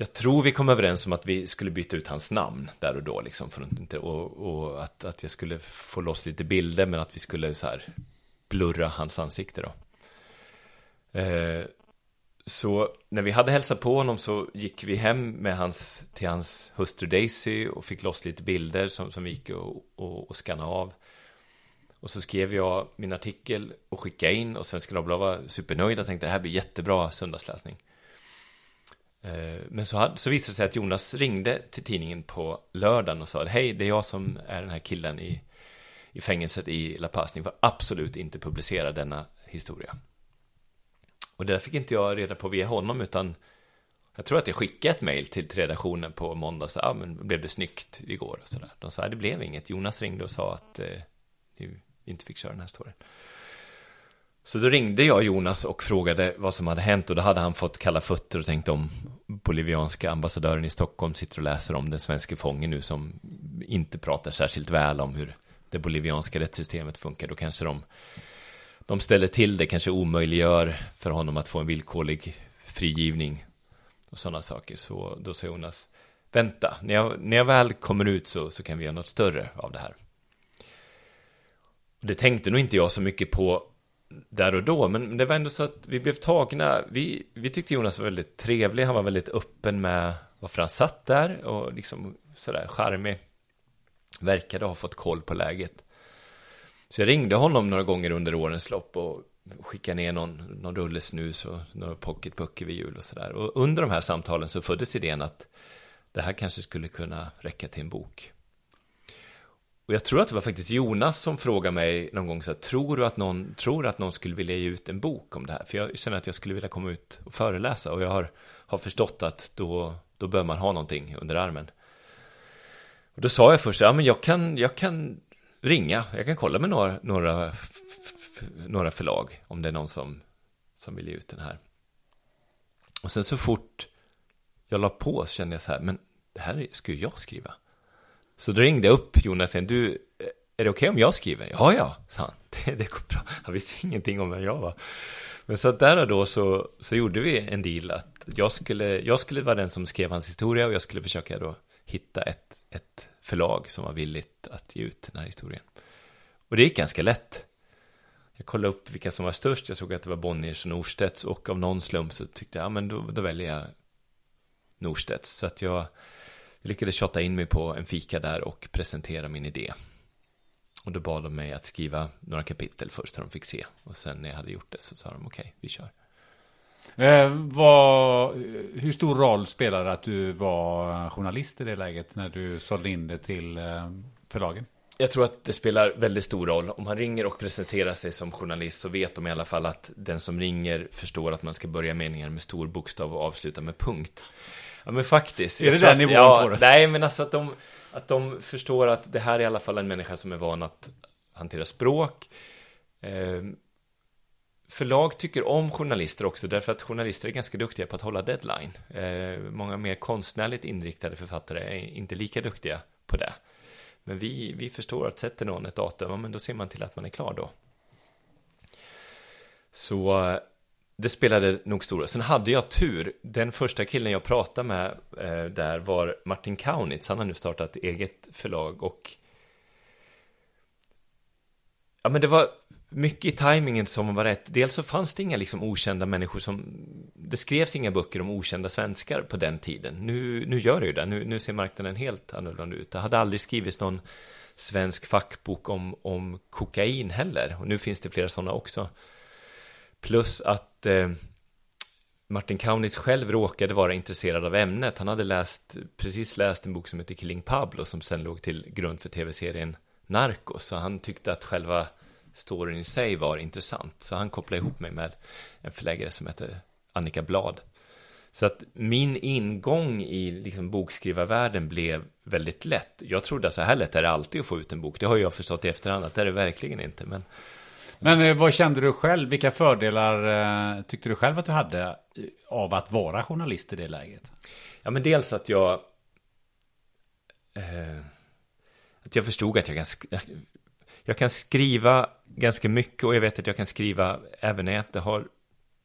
Jag tror vi kom överens om att vi skulle byta ut hans namn där och då, liksom, för att inte, och, och att, att jag skulle få loss lite bilder, men att vi skulle så här blurra hans ansikte då. Eh, så när vi hade hälsat på honom så gick vi hem med hans, till hans hustru Daisy och fick loss lite bilder som, som vi gick och, och, och skannade av. Och så skrev jag min artikel och skickade in och Svenska Dagbladet var supernöjda och tänkte det här blir jättebra söndagsläsning. Eh, men så, hade, så visade det sig att Jonas ringde till tidningen på lördagen och sa hej, det är jag som är den här killen i, i fängelset i La Paz. Ni får absolut inte publicera denna historia. Och det där fick inte jag reda på via honom utan jag tror att jag skickade ett mejl till, till redaktionen på måndag och sa, ah, men blev det snyggt igår och sådär. De sa, det blev inget. Jonas ringde och sa att eh, inte fick köra den här storyn. Så då ringde jag Jonas och frågade vad som hade hänt och då hade han fått kalla fötter och tänkt om bolivianska ambassadören i Stockholm sitter och läser om den svenska fången nu som inte pratar särskilt väl om hur det bolivianska rättssystemet funkar. Då kanske de, de ställer till det, kanske omöjliggör för honom att få en villkorlig frigivning och sådana saker. Så då sa Jonas, vänta, när jag, när jag väl kommer ut så, så kan vi göra något större av det här. Det tänkte nog inte jag så mycket på där och då, men det var ändå så att vi blev tagna. Vi, vi tyckte Jonas var väldigt trevlig, han var väldigt öppen med varför han satt där och liksom sådär charmig. Verkade ha fått koll på läget. Så jag ringde honom några gånger under årens lopp och skickade ner någon, någon rulle snus och några pocketböcker vid jul och sådär. Och under de här samtalen så föddes idén att det här kanske skulle kunna räcka till en bok. Och jag tror att det var faktiskt Jonas som frågade mig någon gång så här, tror du att någon, tror att någon skulle vilja ge ut en bok om det här? För jag känner att jag skulle vilja komma ut och föreläsa och jag har, har förstått att då, då bör man ha någonting under armen. Och då sa jag först, ja men jag kan, jag kan ringa, jag kan kolla med några, några, några förlag om det är någon som, som vill ge ut den här. Och sen så fort jag la på så kände jag så här, men det här ska ju jag skriva. Så då ringde jag upp Jonas igen, du, är det okej okay om jag skriver? Ja, ja, sa han. Det, det går bra. Han visste ingenting om vem jag var. Men så att där och då så, så gjorde vi en deal att jag skulle, jag skulle vara den som skrev hans historia och jag skulle försöka då hitta ett, ett förlag som var villigt att ge ut den här historien. Och det gick ganska lätt. Jag kollade upp vilka som var störst, jag såg att det var Bonniers och Norstedts och av någon slump så tyckte jag, ja men då, då väljer jag Norstedts. Så att jag lyckades tjata in mig på en fika där och presentera min idé. Och då bad de mig att skriva några kapitel först så de fick se. Och sen när jag hade gjort det så sa de okej, okay, vi kör. Eh, vad, hur stor roll spelade det att du var journalist i det läget när du sålde in det till eh, förlagen? Jag tror att det spelar väldigt stor roll. Om man ringer och presenterar sig som journalist så vet de i alla fall att den som ringer förstår att man ska börja meningar med stor bokstav och avsluta med punkt. Ja men faktiskt. Är det den nivån ja, på det? Nej men alltså att de, att de förstår att det här är i alla fall en människa som är van att hantera språk. Eh, förlag tycker om journalister också därför att journalister är ganska duktiga på att hålla deadline. Eh, många mer konstnärligt inriktade författare är inte lika duktiga på det. Men vi, vi förstår att sätter någon ett datum, men då ser man till att man är klar då. Så det spelade nog stor roll. Sen hade jag tur. Den första killen jag pratade med eh, där var Martin Kaunitz. Han har nu startat eget förlag och Ja men det var mycket i tajmingen som var rätt. Dels så fanns det inga liksom okända människor som... Det skrevs inga böcker om okända svenskar på den tiden. Nu, nu gör det ju det. Nu, nu ser marknaden helt annorlunda ut. Det hade aldrig skrivits någon svensk fackbok om, om kokain heller. Och nu finns det flera sådana också. Plus att eh, Martin Kaunitz själv råkade vara intresserad av ämnet. Han hade läst, precis läst en bok som heter Killing Pablo som sen låg till grund för tv-serien Narcos. Så han tyckte att själva storyn i sig var intressant. Så han kopplade ihop mig med en förläggare som heter Annika Blad. Så att min ingång i liksom bokskrivarvärlden blev väldigt lätt. Jag trodde att så här lätt är det alltid att få ut en bok. Det har jag förstått i efterhand att det är det verkligen inte. Men, men eh, vad kände du själv? Vilka fördelar eh, tyckte du själv att du hade eh, av att vara journalist i det läget? Ja, men dels att jag... Eh, att jag förstod att jag kan, jag kan skriva ganska mycket och jag vet att jag kan skriva även när jag inte har,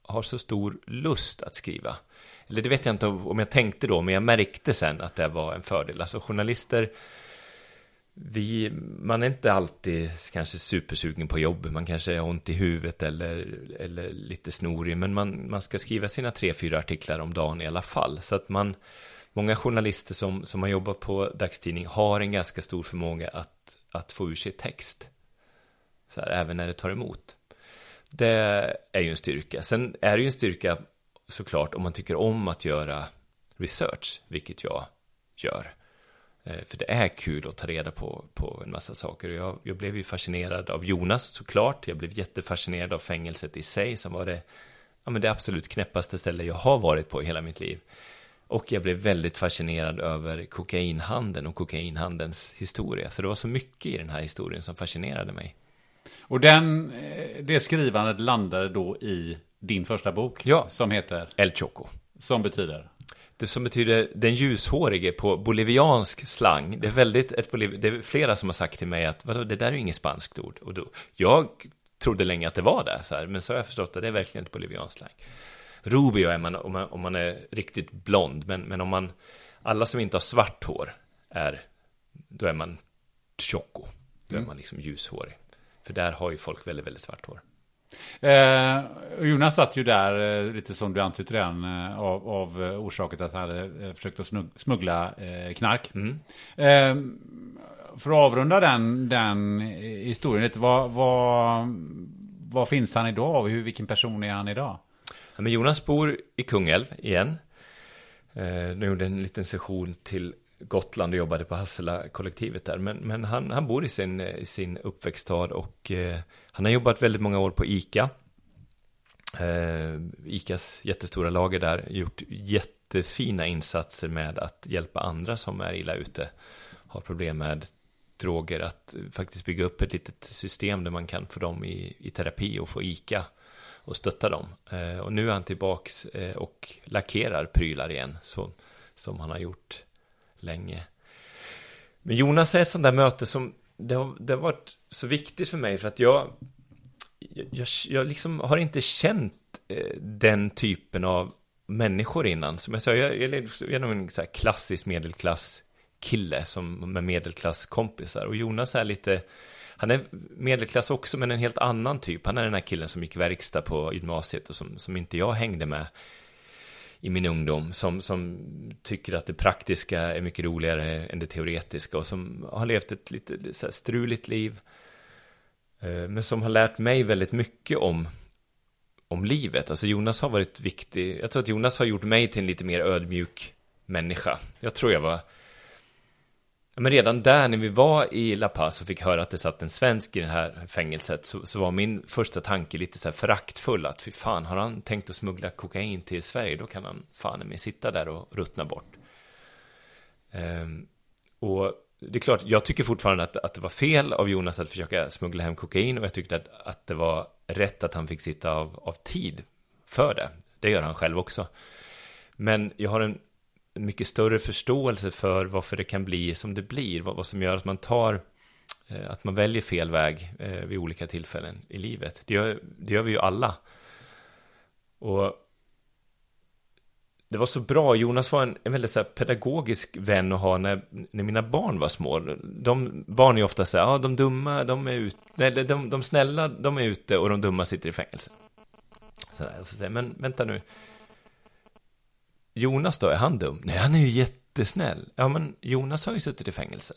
har så stor lust att skriva. Eller det vet jag inte om jag tänkte då, men jag märkte sen att det var en fördel. Alltså journalister, vi, man är inte alltid kanske supersugen på jobb, man kanske har ont i huvudet eller, eller lite snorig, men man, man ska skriva sina tre, fyra artiklar om dagen i alla fall. Så att man, många journalister som, som har jobbat på dagstidning har en ganska stor förmåga att, att få ur sig text. Så här, även när det tar emot. Det är ju en styrka. Sen är det ju en styrka såklart om man tycker om att göra research, vilket jag gör. Eh, för det är kul att ta reda på, på en massa saker. Jag, jag blev ju fascinerad av Jonas såklart. Jag blev jättefascinerad av fängelset i sig som var det, ja, men det absolut knäppaste ställe jag har varit på i hela mitt liv. Och jag blev väldigt fascinerad över kokainhandeln och kokainhandelns historia. Så det var så mycket i den här historien som fascinerade mig. Och den, eh, det skrivandet landade då i din första bok? Ja. Som heter? El Choco. Som betyder? Det som betyder den ljushårige på boliviansk slang. Det är väldigt, ett Boliv det är flera som har sagt till mig att vadå, det där är ju inget spanskt ord. Och då, jag trodde länge att det var det, så här, men så har jag förstått att det är verkligen ett bolivianskt slang. Rubio är man om, man om man är riktigt blond, men, men om man, alla som inte har svart hår är, då är man choco. Då är mm. man liksom ljushårig. För där har ju folk väldigt, väldigt svart hår. Eh, Jonas satt ju där, eh, lite som du antytt redan, eh, av, av eh, orsaken att han hade försökt att smuggla eh, knark. Mm. Eh, för att avrunda den, den historien lite, vad, vad, vad finns han idag? Hur, vilken person är han idag? Ja, men Jonas bor i Kungälv igen. Eh, de gjorde en liten session till Gotland och jobbade på Hassela-kollektivet där. Men, men han, han bor i sin, eh, i sin uppväxtstad och eh, han har jobbat väldigt många år på ICA. Eh, ICAs jättestora lager där, gjort jättefina insatser med att hjälpa andra som är illa ute, har problem med droger, att faktiskt bygga upp ett litet system där man kan få dem i, i terapi och få ICA och stötta dem. Eh, och nu är han tillbaks eh, och lackerar prylar igen, så, som han har gjort länge. Men Jonas är ett sånt där möte som det har, det har varit så viktigt för mig för att jag, jag, jag liksom har inte känt eh, den typen av människor innan. Som jag sa, jag, jag, är nog en så klassisk medelklass kille som med medelklasskompisar. Och Jonas är lite, han är medelklass också men en helt annan typ. Han är den här killen som gick verkstad på gymnasiet och som, som inte jag hängde med i min ungdom som, som tycker att det praktiska är mycket roligare än det teoretiska och som har levt ett lite så här struligt liv. Eh, men som har lärt mig väldigt mycket om, om livet. Alltså Jonas har varit viktig. Jag tror att Jonas har gjort mig till en lite mer ödmjuk människa. Jag tror jag var men redan där när vi var i La Paz och fick höra att det satt en svensk i det här fängelset så, så var min första tanke lite så här föraktfull att fy fan, har han tänkt att smuggla kokain till Sverige då kan han fan med sitta där och ruttna bort. Ehm, och det är klart, jag tycker fortfarande att, att det var fel av Jonas att försöka smuggla hem kokain och jag tyckte att, att det var rätt att han fick sitta av, av tid för det. Det gör han själv också. Men jag har en mycket större förståelse för varför det kan bli som det blir, vad, vad som gör att man tar eh, att man väljer fel väg eh, vid olika tillfällen i livet. Det gör, det gör vi ju alla. Och det var så bra, Jonas var en, en väldigt så pedagogisk vän att ha när, när mina barn var små. De, barn är ofta så här, ja de dumma, de är ute, eller de, de snälla, de är ute och de dumma sitter i fängelse. Så, där, och så säger men vänta nu, Jonas då, är han dum? Nej, han är ju jättesnäll. Ja, men Jonas har ju suttit i fängelse.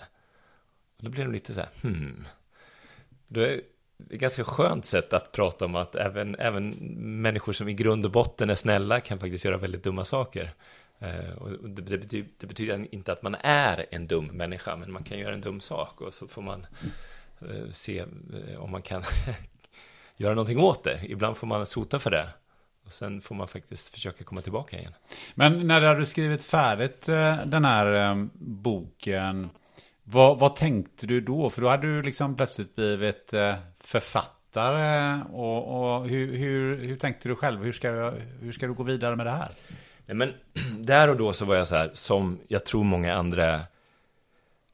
Och då blir de lite så här, hmm. Då är det ett ganska skönt sätt att prata om att även, även människor som i grund och botten är snälla kan faktiskt göra väldigt dumma saker. Eh, och det, det, betyder, det, betyder, inte att man är en dum människa, men man kan göra en dum sak och så får man eh, se eh, om man kan göra någonting åt det. Ibland får man sota för det. Och sen får man faktiskt försöka komma tillbaka igen. Men när du hade skrivit färdigt eh, den här eh, boken, vad, vad tänkte du då? För då hade du liksom plötsligt blivit eh, författare. Och, och hur, hur, hur tänkte du själv? Hur ska, du, hur ska du gå vidare med det här? Nej, men där och då så var jag så här, som jag tror många andra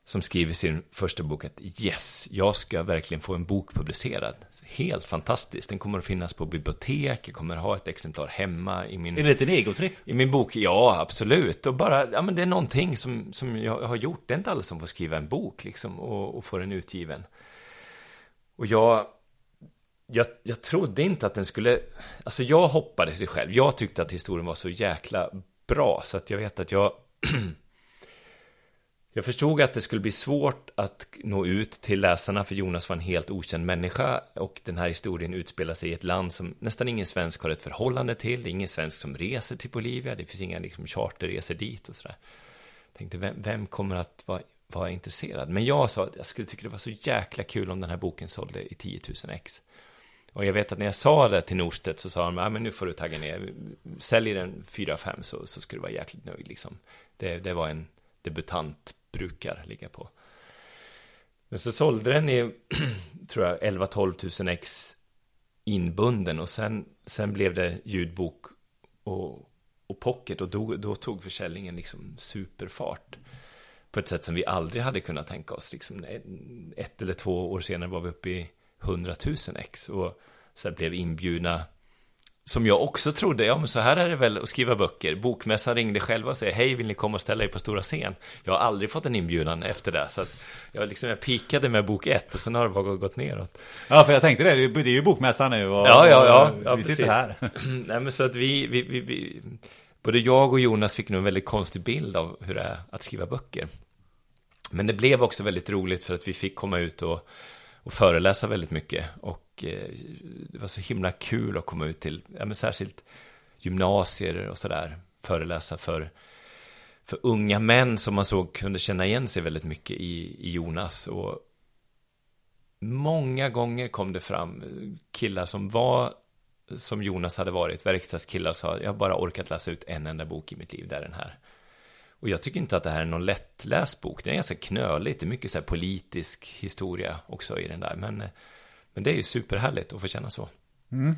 som skriver sin första bok att yes, jag ska verkligen få en bok publicerad. Helt fantastiskt. Den kommer att finnas på bibliotek, jag kommer att ha ett exemplar hemma i min... Är det en egotripp? I min bok, ja absolut. Och bara, ja men det är någonting som, som jag har gjort. Det är inte alla som får skriva en bok liksom och, och få den utgiven. Och jag, jag, jag trodde inte att den skulle, alltså jag hoppades i själv. Jag tyckte att historien var så jäkla bra så att jag vet att jag Jag förstod att det skulle bli svårt att nå ut till läsarna för Jonas var en helt okänd människa och den här historien utspelar sig i ett land som nästan ingen svensk har ett förhållande till. Det är ingen svensk som reser till Bolivia, det finns inga liksom, charterresor dit och sådär. Jag Tänkte, vem, vem kommer att vara, vara intresserad? Men jag sa att jag skulle tycka det var så jäkla kul om den här boken sålde i 10 000 ex. Och jag vet att när jag sa det till Norstedt så sa han, ja men nu får du tagga ner, säljer den 4-5 så, så skulle du vara jäkligt nöjd liksom. Det, det var en debutant brukar ligga på. Men så sålde den i, tror jag, 11-12 000 ex inbunden och sen, sen blev det ljudbok och, och pocket och då, då tog försäljningen liksom superfart på ett sätt som vi aldrig hade kunnat tänka oss. Liksom ett eller två år senare var vi uppe i 100 000 ex och så blev inbjudna som jag också trodde, ja men så här är det väl att skriva böcker. Bokmässan ringde själva och sa, hej vill ni komma och ställa er på stora scen? Jag har aldrig fått en inbjudan efter det, så jag, liksom, jag pikade med bok ett och sen har det bara gått neråt. Ja, för jag tänkte det, det är ju bokmässan nu och, ja, ja, ja, ja vi precis. sitter här. Nej men så att vi, vi, vi, vi, både jag och Jonas fick nog en väldigt konstig bild av hur det är att skriva böcker. Men det blev också väldigt roligt för att vi fick komma ut och och föreläsa väldigt mycket. Och eh, det var så himla kul att komma ut till, ja, men särskilt gymnasier och sådär, föreläsa för för unga män som man såg kunde känna igen sig väldigt mycket i, i Jonas. Och många gånger kom det fram killar som var som Jonas hade varit, verkstadskillar och sa jag har bara orkat läsa ut en enda bok i mitt liv, det är den här. Och jag tycker inte att det här är någon lättläst bok, den är ganska knölig, det är mycket så politisk historia också i den där, men, men det är ju superhärligt att få känna så. Mm.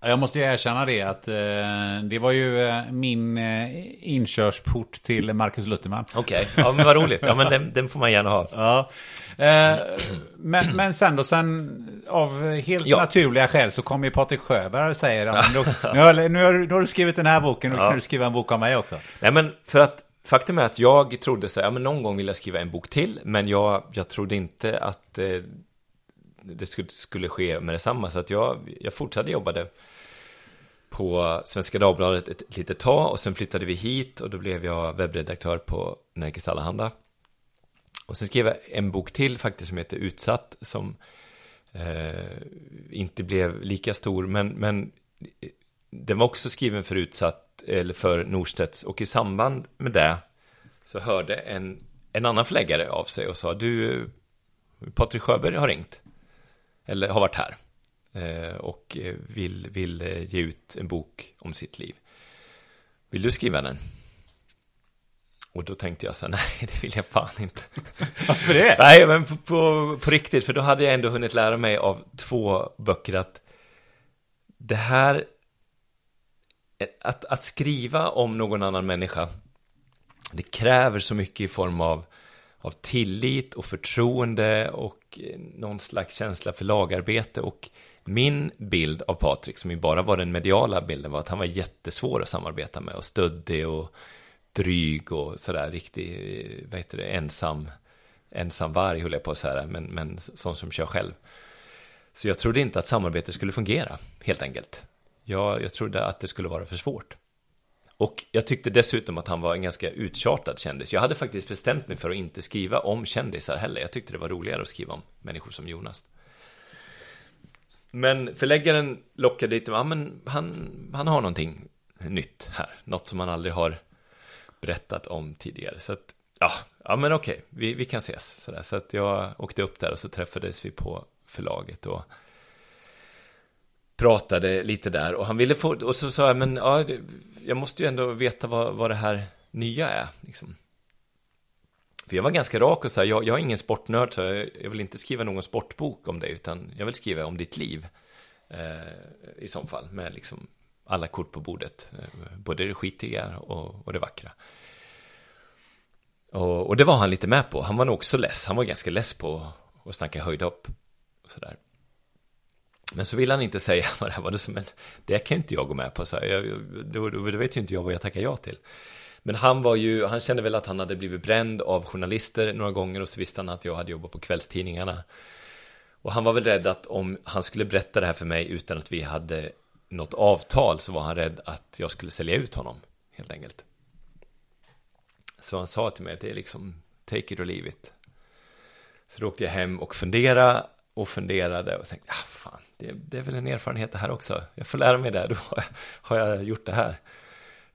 Jag måste erkänna det att eh, det var ju eh, min eh, inkörsport till Marcus Lutherman. Okej, okay. ja men vad roligt. Ja men den, den får man gärna ha. Ja. Eh, men, men sen då, sen av helt ja. naturliga skäl så kommer ju Patrik Sjöberg och säger att nu, nu, har, nu, har, du skrivit den här boken, nu ja. kan du skriva en bok om mig också. Nej men för att faktum är att jag trodde så här, ja men någon gång vill jag skriva en bok till, men jag, jag trodde inte att eh, det skulle, skulle ske med detsamma, så att jag, jag fortsatte jobbade på Svenska Dagbladet ett, ett litet tag och sen flyttade vi hit och då blev jag webbredaktör på Nerikes Allehanda. Och sen skrev jag en bok till faktiskt som heter Utsatt som eh, inte blev lika stor men, men eh, den var också skriven för Utsatt eller för Norstedts och i samband med det så hörde en, en annan förläggare av sig och sa du Patrik Sjöberg har ringt eller har varit här Eh, och vill, vill ge ut en bok om sitt liv. Vill du skriva den? Och då tänkte jag så här, nej det vill jag fan inte. Varför det? Nej, men på, på, på, riktigt, för då hade jag ändå hunnit lära mig av två böcker att det här, att, att skriva om någon annan människa, det kräver så mycket i form av, av tillit och förtroende och någon slags känsla för lagarbete och min bild av Patrik, som ju bara var den mediala bilden, var att han var jättesvår att samarbeta med och stöddig och dryg och sådär riktig, vad heter det, ensam, ensam varg höll jag på att säga, men, men sån som kör själv. Så jag trodde inte att samarbete skulle fungera, helt enkelt. Jag, jag trodde att det skulle vara för svårt. Och jag tyckte dessutom att han var en ganska uttjatad kändis. Jag hade faktiskt bestämt mig för att inte skriva om kändisar heller. Jag tyckte det var roligare att skriva om människor som Jonas. Men förläggaren lockade dit, ja men han, han har någonting nytt här, något som han aldrig har berättat om tidigare. Så att, ja, ja men okej, vi, vi kan ses. Så, där. så att jag åkte upp där och så träffades vi på förlaget och pratade lite där. Och han ville få, och så sa jag, men ja, jag måste ju ändå veta vad, vad det här nya är. Liksom. För jag var ganska rak och sa, jag, jag är ingen sportnörd, så jag, jag, vill inte skriva någon sportbok om det, utan jag vill skriva om ditt liv. Eh, I så fall, med liksom alla kort på bordet. Eh, både det skitiga och, och det vackra. Och, och, det var han lite med på. Han var nog också less. Han var ganska less på att snacka höjdhopp. Och sådär. Men så ville han inte säga vad det här var. Det, som, men det kan inte jag gå med på. Så jag, då, då, då vet ju inte jag vad jag tackar ja till. Men han var ju, han kände väl att han hade blivit bränd av journalister några gånger och så visste han att jag hade jobbat på kvällstidningarna. Och han var väl rädd att om han skulle berätta det här för mig utan att vi hade något avtal så var han rädd att jag skulle sälja ut honom, helt enkelt. Så han sa till mig att det är liksom take it or leave it. Så då åkte jag hem och funderade och funderade och tänkte, ah, fan, det, det, är väl en erfarenhet det här också. Jag får lära mig det, då har jag gjort det här.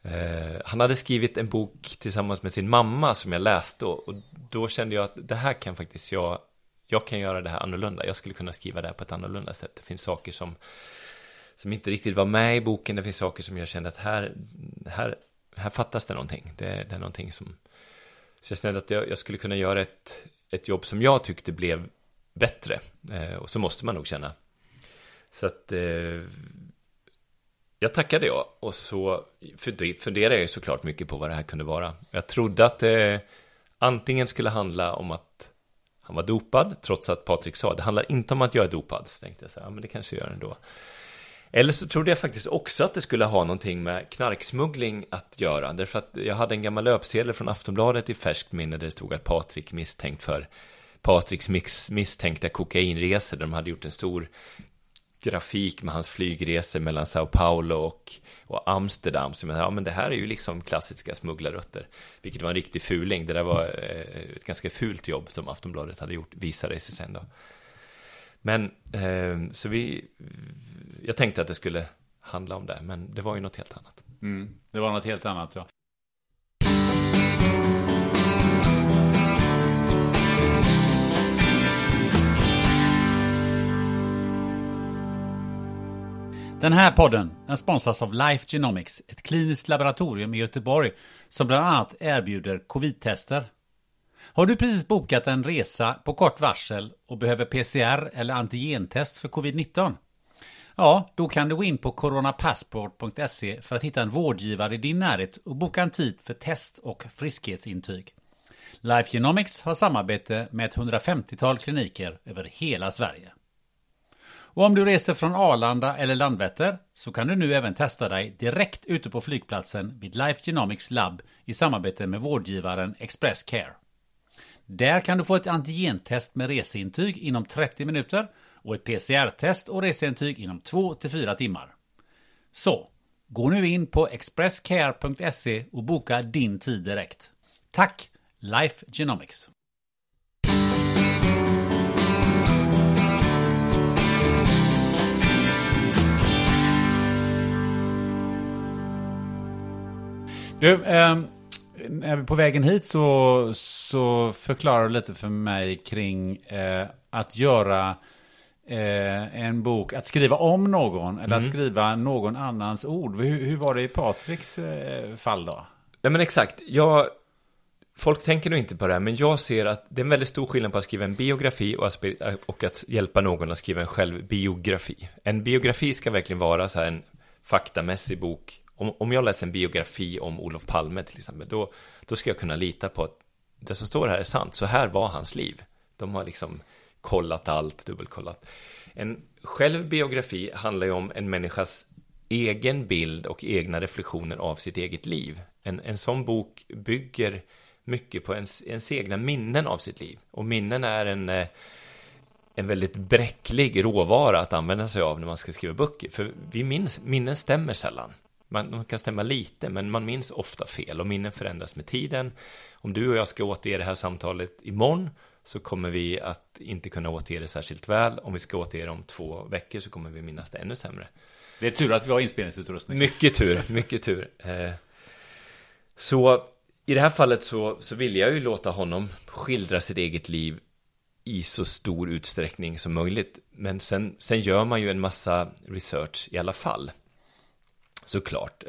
Eh, han hade skrivit en bok tillsammans med sin mamma som jag läste och, och, då kände jag att det här kan faktiskt jag, jag kan göra det här annorlunda. Jag skulle kunna skriva det här på ett annorlunda sätt. Det finns saker som, som inte riktigt var med i boken. Det finns saker som jag kände att här, här, här fattas det någonting. Det, det är någonting som... Så jag kände att jag, jag, skulle kunna göra ett, ett jobb som jag tyckte blev bättre. Eh, och så måste man nog känna. Så att eh, jag tackade jag och så funderade jag såklart mycket på vad det här kunde vara. Jag trodde att det antingen skulle handla om att han var dopad, trots att Patrik sa det handlar inte om att jag är dopad. Så tänkte jag så här, ja men det kanske jag gör ändå. Eller så trodde jag faktiskt också att det skulle ha någonting med knarksmuggling att göra. Därför att jag hade en gammal löpsedel från Aftonbladet i färskt minne där det stod att Patrik misstänkt för Patriks misstänkta kokainresor. Där de hade gjort en stor grafik med hans flygresor mellan Sao Paulo och, och Amsterdam. Så ja, men det här är ju liksom klassiska smugglarrötter. Vilket var en riktig fuling. Det där var eh, ett ganska fult jobb som Aftonbladet hade gjort, visade sig sen då. Men, eh, så vi, jag tänkte att det skulle handla om det, men det var ju något helt annat. Mm, det var något helt annat, ja. Den här podden den sponsras av Life Genomics, ett kliniskt laboratorium i Göteborg som bland annat erbjuder covid-tester. Har du precis bokat en resa på kort varsel och behöver PCR eller antigentest för covid-19? Ja, då kan du gå in på coronapassport.se för att hitta en vårdgivare i din närhet och boka en tid för test och friskhetsintyg. Life Genomics har samarbete med ett 150-tal kliniker över hela Sverige. Och om du reser från Arlanda eller Landvetter så kan du nu även testa dig direkt ute på flygplatsen vid Life Genomics labb i samarbete med vårdgivaren Express Care. Där kan du få ett antigentest med reseintyg inom 30 minuter och ett PCR-test och reseintyg inom 2-4 timmar. Så, gå nu in på expresscare.se och boka din tid direkt. Tack, Life Genomics! Du, eh, på vägen hit så, så förklarar du lite för mig kring eh, att göra eh, en bok, att skriva om någon eller att Mm. skriva någon annans ord. Hur, hur var det i Patriks eh, fall då? Nej men exakt, jag... Folk tänker nog inte på det här, men jag ser att det är en väldigt stor skillnad på att skriva en biografi och att, och att hjälpa någon att skriva en självbiografi. En biografi ska verkligen vara så här en faktamässig bok. Om, om jag läser en biografi om Olof Palme till exempel, då, då ska jag kunna lita på att det som står här är sant. Så här var hans liv. De har liksom kollat allt, dubbelkollat. En självbiografi handlar ju om en människas egen bild och egna reflektioner av sitt eget liv. En, en sån bok bygger mycket på ens, ens egna minnen av sitt liv. Och minnen är en, eh, en väldigt bräcklig råvara att använda sig av när man ska skriva böcker. För vi minns, minnen stämmer sällan. Man, de kan stämma lite, men man minns ofta fel och minnen förändras med tiden. Om du och jag ska återge det här samtalet imorgon så kommer vi att inte kunna återge det särskilt väl. Om vi ska återge det om två veckor så kommer vi minnas det ännu sämre. Det är tur att vi har inspelningsutrustning. Mycket tur, mycket tur. Eh, så i det här fallet så, så vill jag ju låta honom skildra sitt eget liv i så stor utsträckning som möjligt. Men sen, sen gör man ju en massa research i alla fall. Såklart.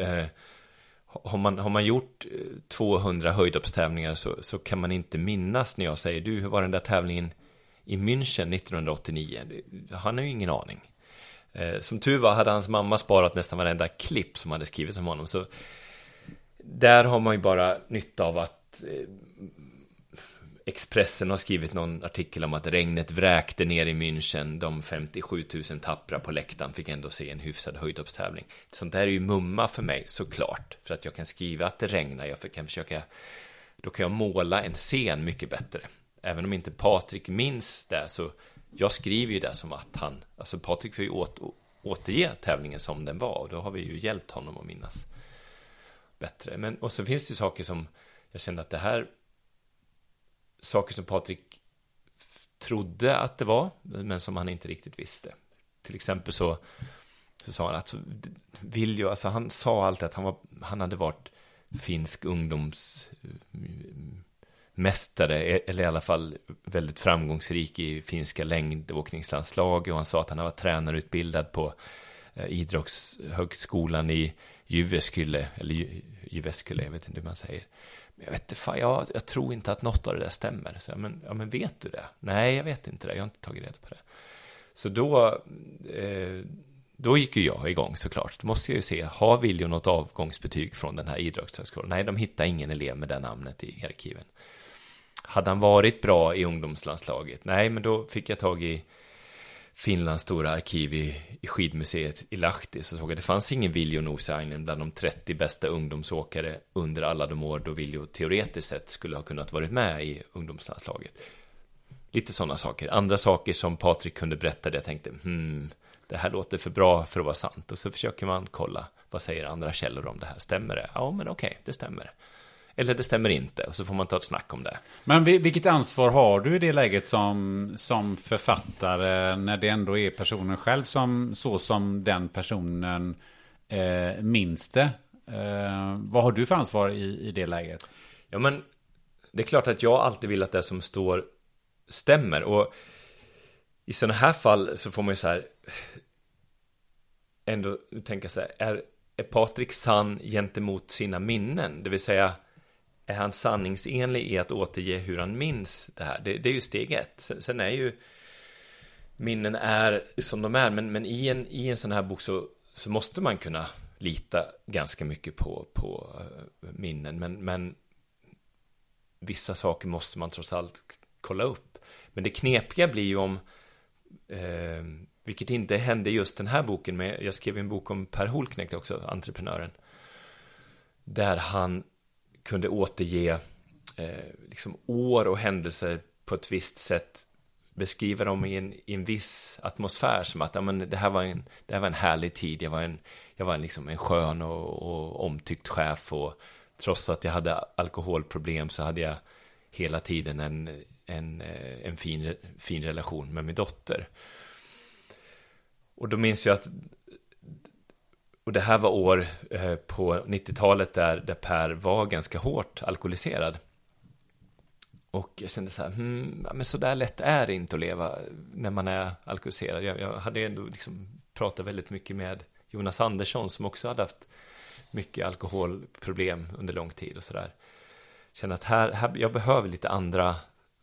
Har, man, har man gjort eh, 200 höjdhoppstävlingar så, så kan man inte minnas när jag säger du, hur var den där tävlingen i München 1989? Han har ju ingen aning. Eh, som tur var hade hans mamma sparat nästan varenda klipp som hade skrivits om honom. Så där har man ju bara nytta av att eh, Expressen har skrivit någon artikel om att regnet vräkte ner i München. De 57 000 tappra på läktaren fick ändå se en hyfsad höjdhoppstävling. Sånt där är ju mumma för mig såklart. För att jag kan skriva att det regnar. Jag kan försöka, då kan jag måla en scen mycket bättre. Även om inte Patrik minns det så jag skriver ju det som att han, alltså Patrik får ju åt, återge tävlingen som den var och då har vi ju hjälpt honom att minnas bättre. Men, och så finns det ju saker som jag kände att det här saker som Patrik trodde att det var, men som han inte riktigt visste. Till exempel så, så sa han att Viljo, alltså han sa alltid att han, var, han hade varit finsk ungdomsmästare, e, eller i alla fall väldigt framgångsrik i finska längdåkningslandslag och han sa att han var tränarutbildad på eh, idrottshögskolan i Jyväskylä, eller Jyväskylä, jag vet inte hur man säger. Jag vet inte, fan, jag, jag tror inte att något av det där stämmer. Så, jag, men, ja, men vet du det? Nej, jag vet inte det, jag har inte tagit reda på det. Så då, eh, då gick ju jag igång såklart. Då måste jag ju se, har Viljo något avgångsbetyg från den här idrottshögskolan? Nej, de hittar ingen elev med det namnet i arkiven. Hade han varit bra i ungdomslandslaget? Nej, men då fick jag tag i Finlands stora arkiv i, i skidmuseet i Lahti så såg jag att det fanns ingen Viljo Nuusainen bland de 30 bästa ungdomsåkare under alla de år då Viljo teoretiskt sett skulle ha kunnat varit med i ungdomslandslaget. Lite sådana saker. Andra saker som Patrik kunde berätta där jag tänkte, hmm, det här låter för bra för att vara sant. Och så försöker man kolla, vad säger andra källor om det här? Stämmer det? Ja, men okej, det stämmer. Eller det stämmer inte, och så får man ta ett snack om det. Men vi- vilket ansvar har du i det läget som, som författare när det ändå är personen själv som så som den personen eh, minns det? Eh, vad har du för ansvar i, i det läget? Ja, men det är klart att jag alltid vill att det som står stämmer. Och i sådana här fall så får man ju så här. ändå tänka så här, är, är Patrik sann gentemot sina minnen? Det vill säga, är han sanningsenlig i att återge hur han minns det här? Det, det är ju steg ett. Sen, sen, är ju minnen är som de är, men, men i, en, i en sån här bok så, så måste man kunna lita ganska mycket på, på eh, minnen. Men, men vissa saker måste man trots allt kolla upp. Men det knepiga blir ju om, eh, vilket inte hände just den här boken, men jag skrev en bok om Per Holknekt också, entreprenören. Där han kunde återge eh, liksom år och händelser på ett visst sätt beskriva dem i en, i en viss atmosfär som att ja, men det, här var en, det här var en härlig tid, jag var en, jag var en, liksom en skön och, och omtyckt chef och trots att jag hade alkoholproblem så hade jag hela tiden en, en, eh, en fin, fin relation med min dotter. Och då minns jag att och det här var år eh, på 90-talet där, där Per var ganska hårt alkoholiserad. Och jag kände så här, hmm, men så där lätt är det inte att leva när man är alkoholiserad. Jag, jag hade ändå liksom pratat väldigt mycket med Jonas Andersson som också hade haft mycket alkoholproblem under lång tid och sådär. Kände att här, här, jag behöver lite andra,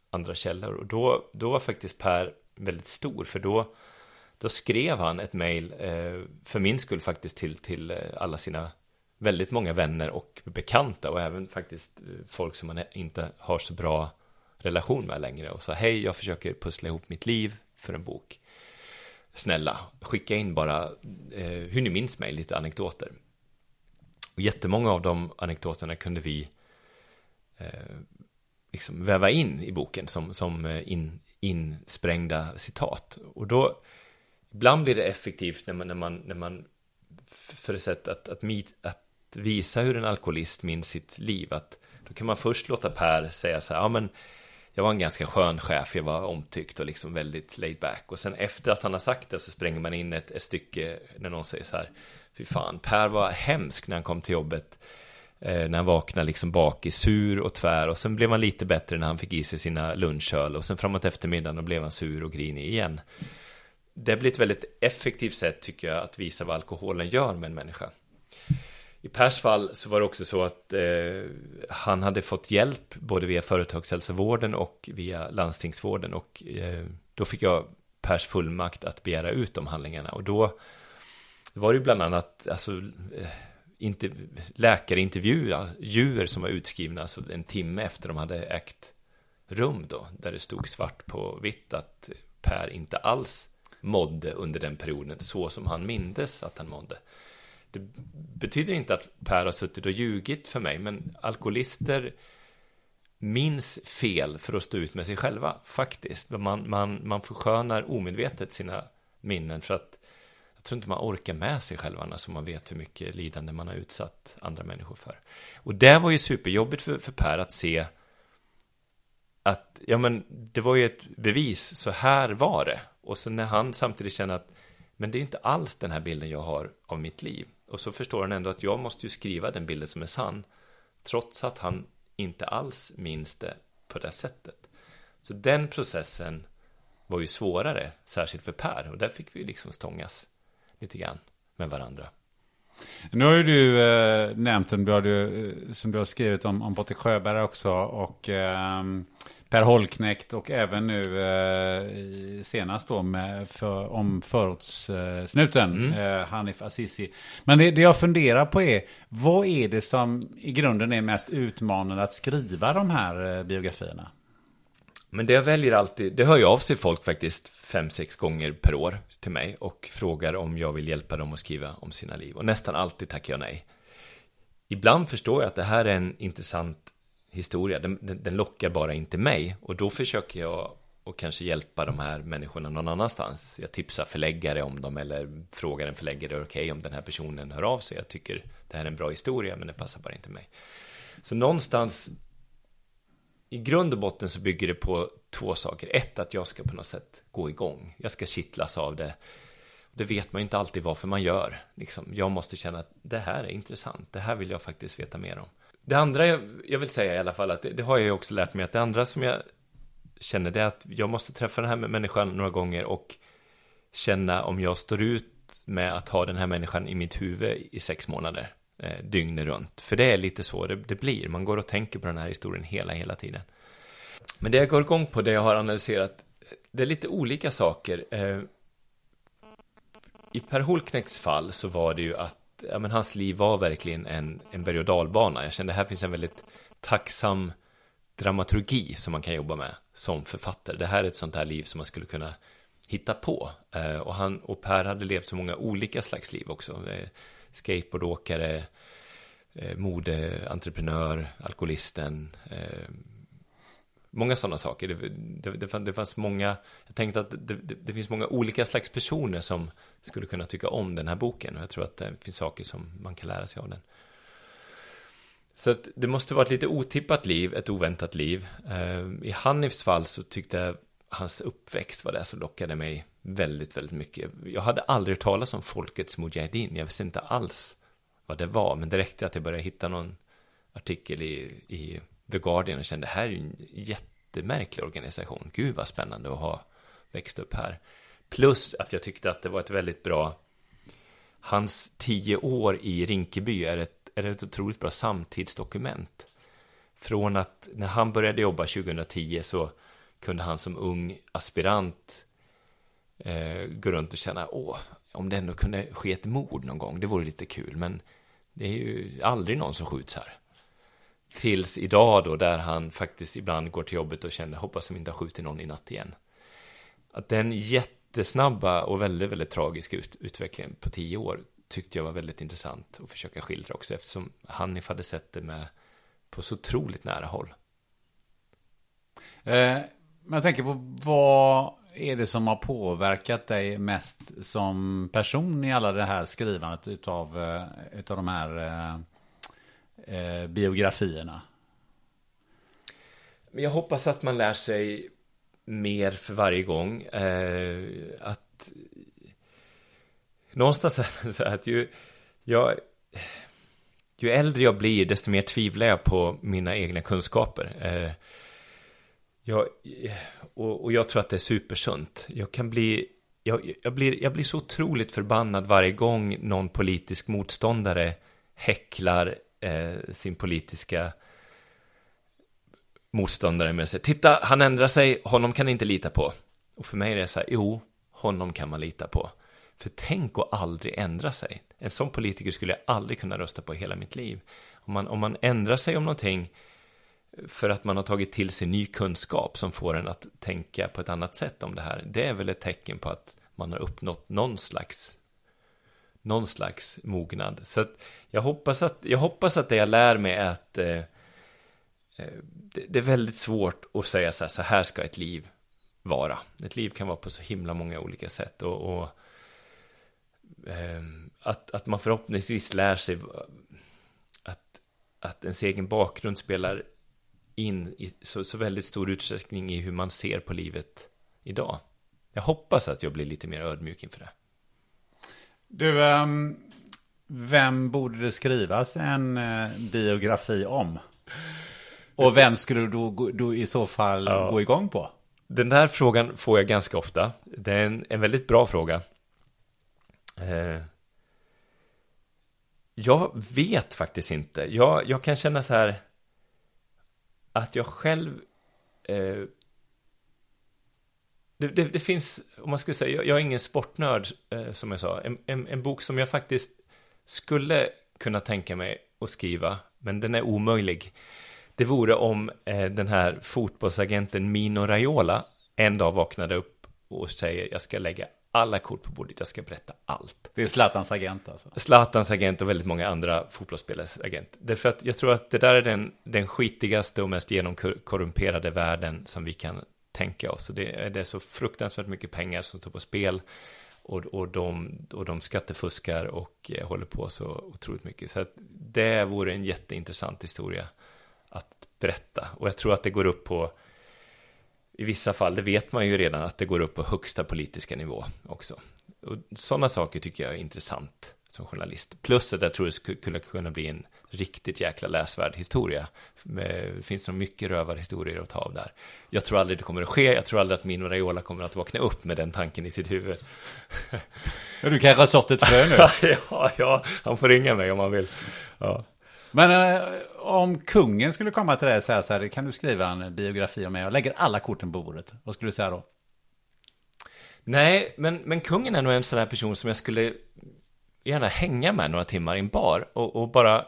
andra källor. Och då, då var faktiskt Per väldigt stor, för då, då skrev han ett mejl, eh, för min skull faktiskt, till, till eh, alla sina väldigt många vänner och bekanta och även faktiskt eh, folk som man inte har så bra relation med längre och sa hej, jag försöker pussla ihop mitt liv för en bok. Snälla, skicka in bara eh, hur ni minns mig, lite anekdoter. Och jättemånga av de anekdoterna kunde vi eh, liksom väva in i boken som, som eh, in, insprängda citat. Och då, ibland blir det effektivt när man, när man, när man för ett sätt att, att, att visa hur en alkoholist minns sitt liv. Att då kan man först låta Per säga så här, ja men jag var en ganska skön chef, jag var omtyckt och liksom väldigt laid back. Och sen efter att han har sagt det så spränger man in ett, ett stycke när någon säger så här, fy fan, Per var hemsk när han kom till jobbet. Eh, när han vaknade liksom bak i sur och tvär. Och sen blev han lite bättre när han fick i sig sina lunchöl. Och sen framåt eftermiddagen då blev han sur och grinig igen. Det blir ett väldigt effektivt sätt tycker jag att visa vad alkoholen gör med en människa. I Pers fall så var det också så att eh, han hade fått hjälp både via företagshälsovården och via landstingsvården och eh, då fick jag Pers fullmakt att begära ut de handlingarna och då var det ju bland annat alltså, eh, inte, läkarintervjuer djur som var utskrivna alltså en timme efter de hade ägt rum då där det stod svart på vitt att Per inte alls mådde under den perioden så som han mindes att han mådde. Det betyder inte att Per har suttit och ljugit för mig, men alkoholister minns fel för att stå ut med sig själva, faktiskt. Man, man, man förskönar omedvetet sina minnen för att jag tror inte man orkar med sig själv annars om man vet hur mycket lidande man har utsatt andra människor för. Och det var ju superjobbigt för, för Per att se att, ja men det var ju ett bevis, så här var det. Och så när han samtidigt känner att, men det är inte alls den här bilden jag har av mitt liv. Och så förstår han ändå att jag måste ju skriva den bilden som är sann. Trots att han inte alls minns det på det sättet. Så den processen var ju svårare, särskilt för Per. Och där fick vi liksom stångas lite grann med varandra. Nu har ju du eh, nämnt, som du, har, eh, som du har skrivit om, om Botte Sjöberg också. Och eh, Per Holknekt och även nu eh, senast då med för, om förortssnuten, mm. eh, Hanif Azizi. Men det, det, jag funderar på är, vad är det som i grunden är mest utmanande att skriva de här eh, biografierna? Men det jag väljer alltid, det hör ju av sig folk faktiskt fem, sex gånger per år till mig och frågar om jag vill hjälpa dem att skriva om sina liv. Och nästan alltid tackar jag nej. Ibland förstår jag att det här är en intressant historia, den, den, den, lockar bara inte mig. Och då försöker jag och kanske hjälpa de här människorna någon annanstans. Jag tipsar förläggare om dem eller frågar en förläggare, okej okay, om den här personen hör av sig. Jag tycker det här är en bra historia, men det passar bara inte mig. Så någonstans i grund och botten så bygger det på två saker. Ett, att jag ska på något sätt gå igång. Jag ska kittlas av det. Det vet man inte alltid varför man gör. Liksom, jag måste känna att det här är intressant. Det här vill jag faktiskt veta mer om. Det andra jag, jag vill säga i alla fall, att det, det, har jag ju också lärt mig, att det andra som jag känner det är att jag måste träffa den här människan några gånger och känna om jag står ut med att ha den här människan i mitt huvud i sex månader, eh, dygnet runt. För det är lite så det, det blir, man går och tänker på den här historien hela, hela tiden. Men det jag går igång på, det jag har analyserat, det är lite olika saker. Eh, I Per Holknekts fall så var det ju att ja, men hans liv var verkligen en, en berg och dalbana. Jag kände här finns en väldigt tacksam dramaturgi som man kan jobba med som författare. Det här är ett sånt här liv som man skulle kunna hitta på. Eh, och, han, och Per hade levt så många olika slags liv också. Eh, skateboardåkare, eh, modeentreprenör, alkoholisten, eh, många sådana saker. Det, det, det, det, fanns många, jag tänkte att det, det, finns många olika slags personer som skulle kunna tycka om den här boken. Och jag tror att det finns saker som man kan lära sig av den. Så att det måste vara ett lite otippat liv, ett oväntat liv. Eh, I Hanifs fall så tyckte jag hans uppväxt var det som lockade mig väldigt, väldigt mycket. Jag hade aldrig hört talas om Folkets Mujahedin. Jag visste inte alls vad det var, men det räckte att jag började hitta någon artikel i, i The Guardian och kände det här är ju en jättemärklig organisation. Gud vad spännande att ha växt upp här. Plus att jag tyckte att det var ett väldigt bra Hans tio år i Rinkeby är ett, är ett otroligt bra samtidsdokument. Från att när han började jobba 2010 så kunde han som ung aspirant eh, gå runt och känna, åh, om det ändå kunde ske ett mord någon gång, det vore lite kul, men det är ju aldrig någon som skjuts här. Tills idag då, där han faktiskt ibland går till jobbet och känner, hoppas som inte har skjutit någon i natt igen. Att den jättesnabba och väldigt, väldigt tragiska ut utvecklingen på tio år tyckte jag var väldigt intressant att försöka skildra också, eftersom Hanif hade sett det med på så otroligt nära håll. Eh, men jag tänker på vad är det som har påverkat dig mest som person i alla det här skrivandet utav, eh, utav de här eh, eh, biografierna? Jag hoppas att man lär sig mer för varje gång. Eh, att någonstans är det så att ju, jag, ju äldre jag blir, desto mer tvivlar jag på mina egna kunskaper. Eh, jag, och, och, jag tror att det är supersunt. Jag kan bli, jag, jag, blir, jag blir så otroligt förbannad varje gång någon politisk motståndare häcklar eh, sin politiska motståndare med sig. Titta, han ändrar sig, honom kan ni inte lita på. Och för mig är det så här, jo, honom kan man lita på. För tänk att aldrig ändra sig. En sån politiker skulle jag aldrig kunna rösta på i hela mitt liv. Om man, om man ändrar sig om någonting för att man har tagit till sig ny kunskap som får en att tänka på ett annat sätt om det här. Det är väl ett tecken på att man har uppnått någon slags någon slags mognad. Så att jag hoppas att, jag hoppas att det jag lär mig är att eh, eh, det, det, är väldigt svårt att säga så här, så här ska ett liv vara. Ett liv kan vara på så himla många olika sätt och, och eh, att, att man förhoppningsvis lär sig att, att ens egen bakgrund spelar in i så, så väldigt stor utsträckning i hur man ser på livet idag. Jag hoppas att jag blir lite mer ödmjuk inför det. Du, um, vem borde det skrivas en uh, biografi om? Och vem skulle du då, då i så fall ja. gå igång på? Den där frågan får jag ganska ofta. Det är en, en väldigt bra fråga. Uh, jag vet faktiskt inte. Jag, jag kan känna så här att jag själv uh, det, det, det, finns, om man skulle säga, jag, är ingen sportnörd eh, som jag sa, en, en, en, bok som jag faktiskt skulle kunna tänka mig att skriva, men den är omöjlig. Det vore om eh, den här fotbollsagenten Mino Raiola en dag vaknade upp och säger jag ska lägga alla kort på bordet, jag ska berätta allt. Det är Zlatans agent alltså? Zlatans agent och väldigt många andra fotbollsspelares agent. Därför att jag tror att det där är den, den skitigaste och mest genomkorrumperade världen som vi kan tänker jag. Så Det det är så fruktansvärt mycket pengar som står på spel och, och, de, och de skattefuskar och eh, håller på så otroligt mycket. Så att det vore en jätteintressant historia att berätta. Och jag tror att det går upp på, i vissa fall, det vet man ju redan, att det går upp på högsta politiska nivå också. Och sådana saker tycker jag är intressant som journalist. Plus att jag tror det skulle kunna bli en riktigt jäkla läsvärd historia. Det finns nog mycket rövarhistorier att ta av där. Jag tror aldrig det kommer att ske. Jag tror aldrig att Mino Raiola kommer att vakna upp med den tanken i sitt huvud. Ja, du kanske har sått ett frö nu. ja, ja, han får ringa mig om han vill. Ja. Men eh, om kungen skulle komma till dig och säga så här, kan du skriva en biografi om mig? Jag lägger alla korten på bordet. Vad skulle du säga då? Nej, men, men kungen är nog en sån här person som jag skulle gärna hänga med några timmar i en bar och, och bara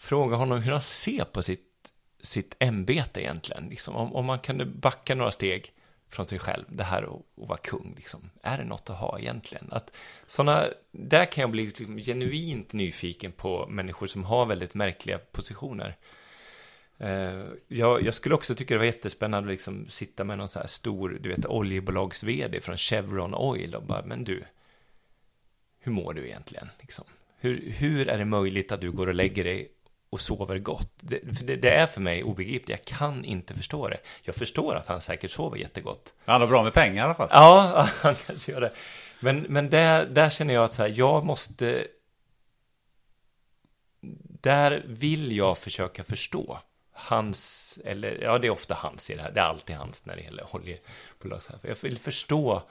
fråga honom hur han ser på sitt, sitt ämbete egentligen. Liksom, om, om man kunde backa några steg från sig själv, det här att, att vara kung, liksom. är det något att ha egentligen? Att såna, där kan jag bli liksom genuint nyfiken på människor som har väldigt märkliga positioner. Eh, jag, jag, skulle också tycka det var jättespännande att liksom sitta med någon så här stor, du vet, oljebolags-vd från Chevron Oil och bara, men du, hur mår du egentligen? Liksom? Hur, hur är det möjligt att du går och lägger dig och sover gott? Det, det, det, är för mig obegripligt, jag kan inte förstå det. Jag förstår att han säkert sover jättegott. Han har bra med pengar i alla fall. Ja, han kanske gör det. Men, men där, där känner jag att så här, jag måste... Där vill jag försöka förstå hans, eller ja, det är ofta hans i det här. Det är alltid hans när det gäller oljebolag. Jag vill förstå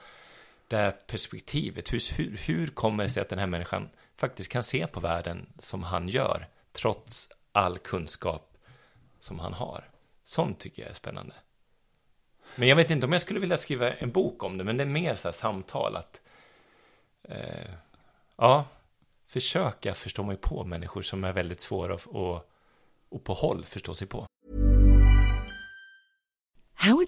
det här perspektivet. Hur, hur, hur kommer det sig att den här människan faktiskt kan se på världen som han gör, trots all kunskap som han har? Sånt tycker jag är spännande. Men jag vet inte om jag skulle vilja skriva en bok om det, men det är mer så här samtal att eh, ja, försöka förstå mig på människor som är väldigt svåra att och, och på håll förstå sig på.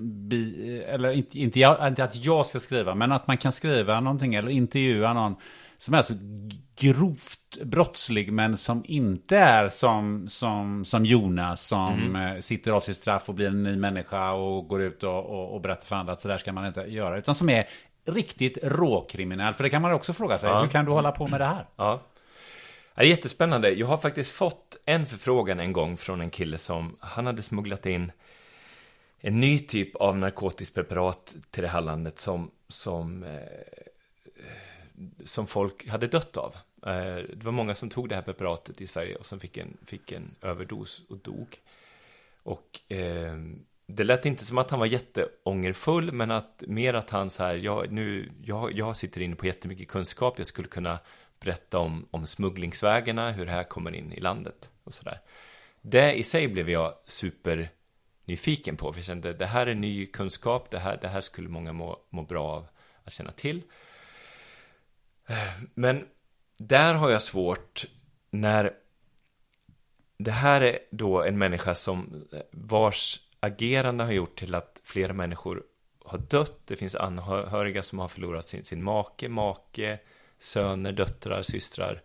bi, eller inte, inte, inte att jag ska skriva, men att man kan skriva någonting eller intervjua någon som är så grovt brottslig men som inte är som, som, som Jonas som mm. sitter av sitt straff och blir en ny människa och går ut och, och, och berättar för andra att så där ska man inte göra. Utan som är riktigt råkriminell. För det kan man också fråga sig. Ja. Hur kan du hålla på med det här? Ja. Det är jättespännande. Jag har faktiskt fått en förfrågan en gång från en kille som han hade smugglat in en ny typ av narkotiskt preparat till det här landet som, som, eh, som folk hade dött av. Eh, det var många som tog det här preparatet i Sverige och som fick en, fick en överdos och dog. Och eh, det lät inte som att han var jätteångerfull, men att mer att han så här, jag, nu, jag, jag sitter inne på jättemycket kunskap, jag skulle kunna berätta om, om smugglingsvägarna, hur det här kommer in i landet och så där. Det i sig blev jag super nyfiken på. För jag kände det här är ny kunskap, det här, det här skulle många må, må bra av att känna till. Eh, men där har jag svårt när det här är då en människa som eh, vars agerande har gjort till att flera människor har dött. Det finns anhöriga som har förlorat sin, sin make, make, söner, döttrar, systrar.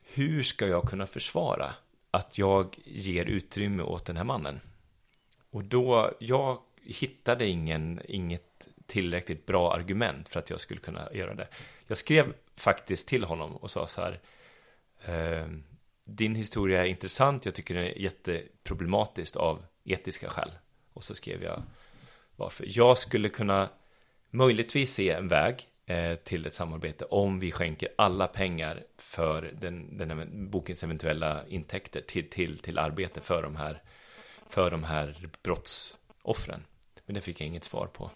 Hur ska jag kunna försvara att jag ger utrymme åt den här mannen? Och då, jag hittade ingen, inget tillräckligt bra argument för att jag skulle kunna göra det. Jag skrev faktiskt till honom och sa så här. ehm, din historia är intressant, jag tycker det är jätteproblematiskt av etiska skäl. Och så skrev jag varför. Jag skulle kunna möjligtvis se en väg eh, till ett samarbete om vi skänker alla pengar för den, den bokens eventuella intäkter till, till, till arbete för de här, för de här brottsoffren. Men det fick jag inget svar på.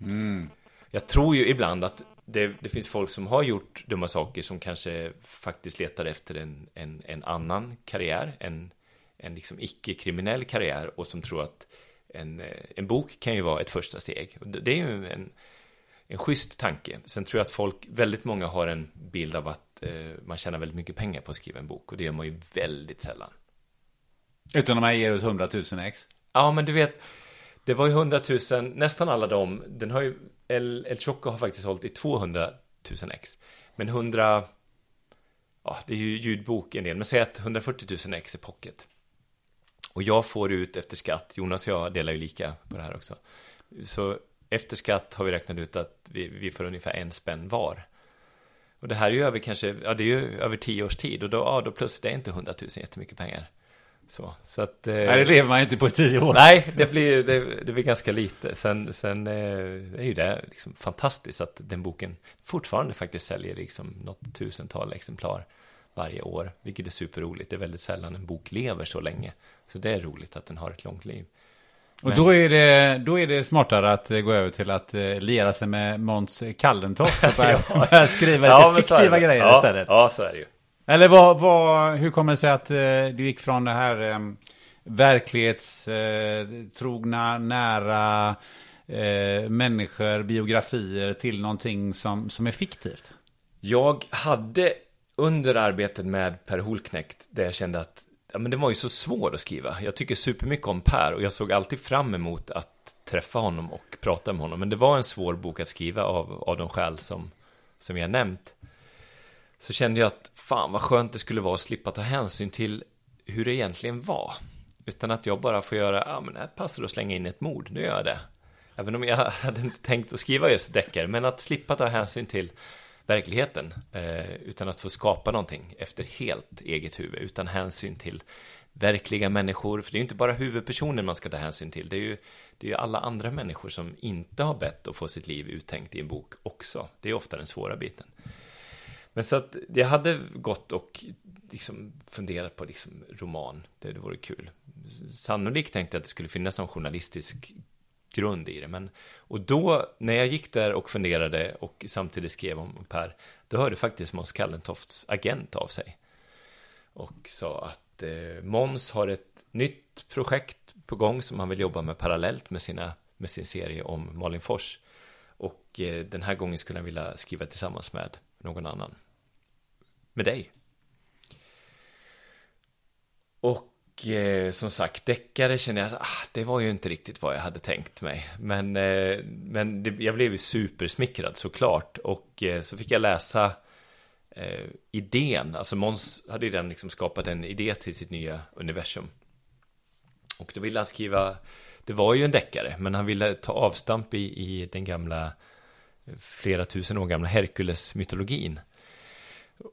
Mm. Jag tror ju ibland att det, det, finns folk som har gjort dumma saker som kanske faktiskt letar efter en, en, en annan karriär, en, en liksom icke-kriminell karriär och som tror att en, eh, en bok kan ju vara ett första steg. Det är ju en, en schysst tanke. Sen tror jag att folk, väldigt många har en bild av att eh, man tjänar väldigt mycket pengar på att skriva en bok och det gör man ju väldigt sällan. Utan om jag ger ut 100 000 ex? Ja, men du vet, det var ju 100 000, nästan alla dem, den har ju, El, El Choco har faktiskt hållit i 200 000 ex. Men 100, ja, det är ju ljudbok en del, men säg att 140 000 ex är pocket. Och jag får ut efter skatt, Jonas och jag delar ju lika på det här också. Så efter skatt har vi räknat ut att vi, vi får ungefär en spänn var. Och det här är ju över kanske, ja det är ju över tio års tid och då, ja då plus det är inte 100 000 jättemycket pengar. Så, så att, eh, nej, det lever man inte på tio år. Nej, det blir, det, det blir ganska lite. Sen, sen eh, är ju det liksom fantastiskt att den boken fortfarande faktiskt säljer liksom något tusental exemplar varje år, vilket är superroligt. Det är väldigt sällan en bok lever så länge. Så det är roligt att den har ett långt liv. Och Men... då, är det, då är det smartare att gå över till att uh, liera sig med Måns Kallentoft och börja, ja. börja skriva lite ja, fiktiva grejer ja, istället. Ja, så är det ju. Eller vad, vad, hur kommer det sig att eh, du gick från det här eh, verklighetstrogna, eh, nära eh, människor, biografier till någonting som, som är fiktivt? Jag hade under arbetet med Per Holknekt, där jag kände att ja, men det var ju så svårt att skriva. Jag tycker supermycket om Per och jag såg alltid fram emot att träffa honom och prata med honom. Men det var en svår bok att skriva av, av de skäl som, som jag nämnt. Så kände jag att fan vad skönt det skulle vara att slippa ta hänsyn till hur det egentligen var. Utan att jag bara får göra, ja men här passar det att slänga in ett mord, nu gör jag det. Även om jag hade inte tänkt att skriva just deckare, men att slippa ta hänsyn till verkligheten eh, utan att få skapa någonting efter helt eget huvud utan hänsyn till verkliga människor. För det är ju inte bara huvudpersonen man ska ta hänsyn till. Det är ju, det är ju alla andra människor som inte har bett att få sitt liv uttänkt i en bok också. Det är ofta den svåra biten men så att jag hade gått och liksom funderat på liksom roman det, det vore kul sannolikt tänkte jag att det skulle finnas någon journalistisk grund i det. Men, och då, när jag gick där och funderade och samtidigt skrev om Per, då hörde faktiskt Måns Kallentofts agent av sig. Och sa att eh, Måns har ett nytt projekt på gång som han vill jobba med parallellt med, sina, med sin serie om Malin Fors. Och eh, den här gången skulle han vilja skriva tillsammans med någon annan. Med dig. Och eh, som sagt, deckare känner jag att ah, det var ju inte riktigt vad jag hade tänkt mig. Men, eh, men det, jag blev ju supersmickrad såklart. Och eh, så fick jag läsa eh, idén. Alltså Måns hade ju den liksom skapat en idé till sitt nya universum. Och då ville han skriva, det var ju en deckare, men han ville ta avstamp i, i den gamla, flera tusen år gamla Herkules-mytologin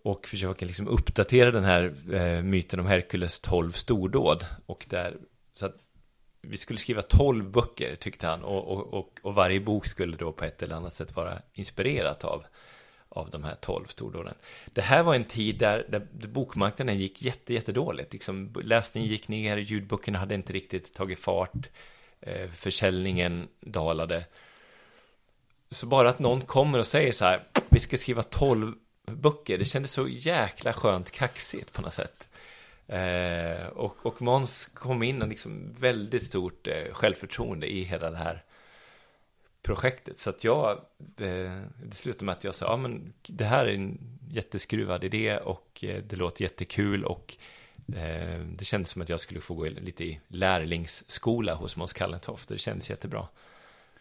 och försöka liksom uppdatera den här eh, myten om Herkules 12 stordåd. Och där, så att vi skulle skriva 12 böcker tyckte han och, och, och, och, varje bok skulle då på ett eller annat sätt vara inspirerat av, av de här 12 stordåden. Det här var en tid där, där bokmarknaden gick jätte, jätte dåligt. Liksom, läsningen gick ner, ljudböckerna hade inte riktigt tagit fart, eh, försäljningen dalade. Så bara att någon kommer och säger så här, vi ska skriva 12 böcker. Det kändes så jäkla skönt kaxigt på något sätt. Eh, och, och Måns kom in och liksom väldigt stort eh, självförtroende i hela det här projektet. Så att jag, eh, det slutade med att jag sa, ja men det här är en jätteskruvad idé och eh, det låter jättekul och eh, det kändes som att jag skulle få gå lite i lärlingsskola hos Måns Kallentoft. Det kändes jättebra.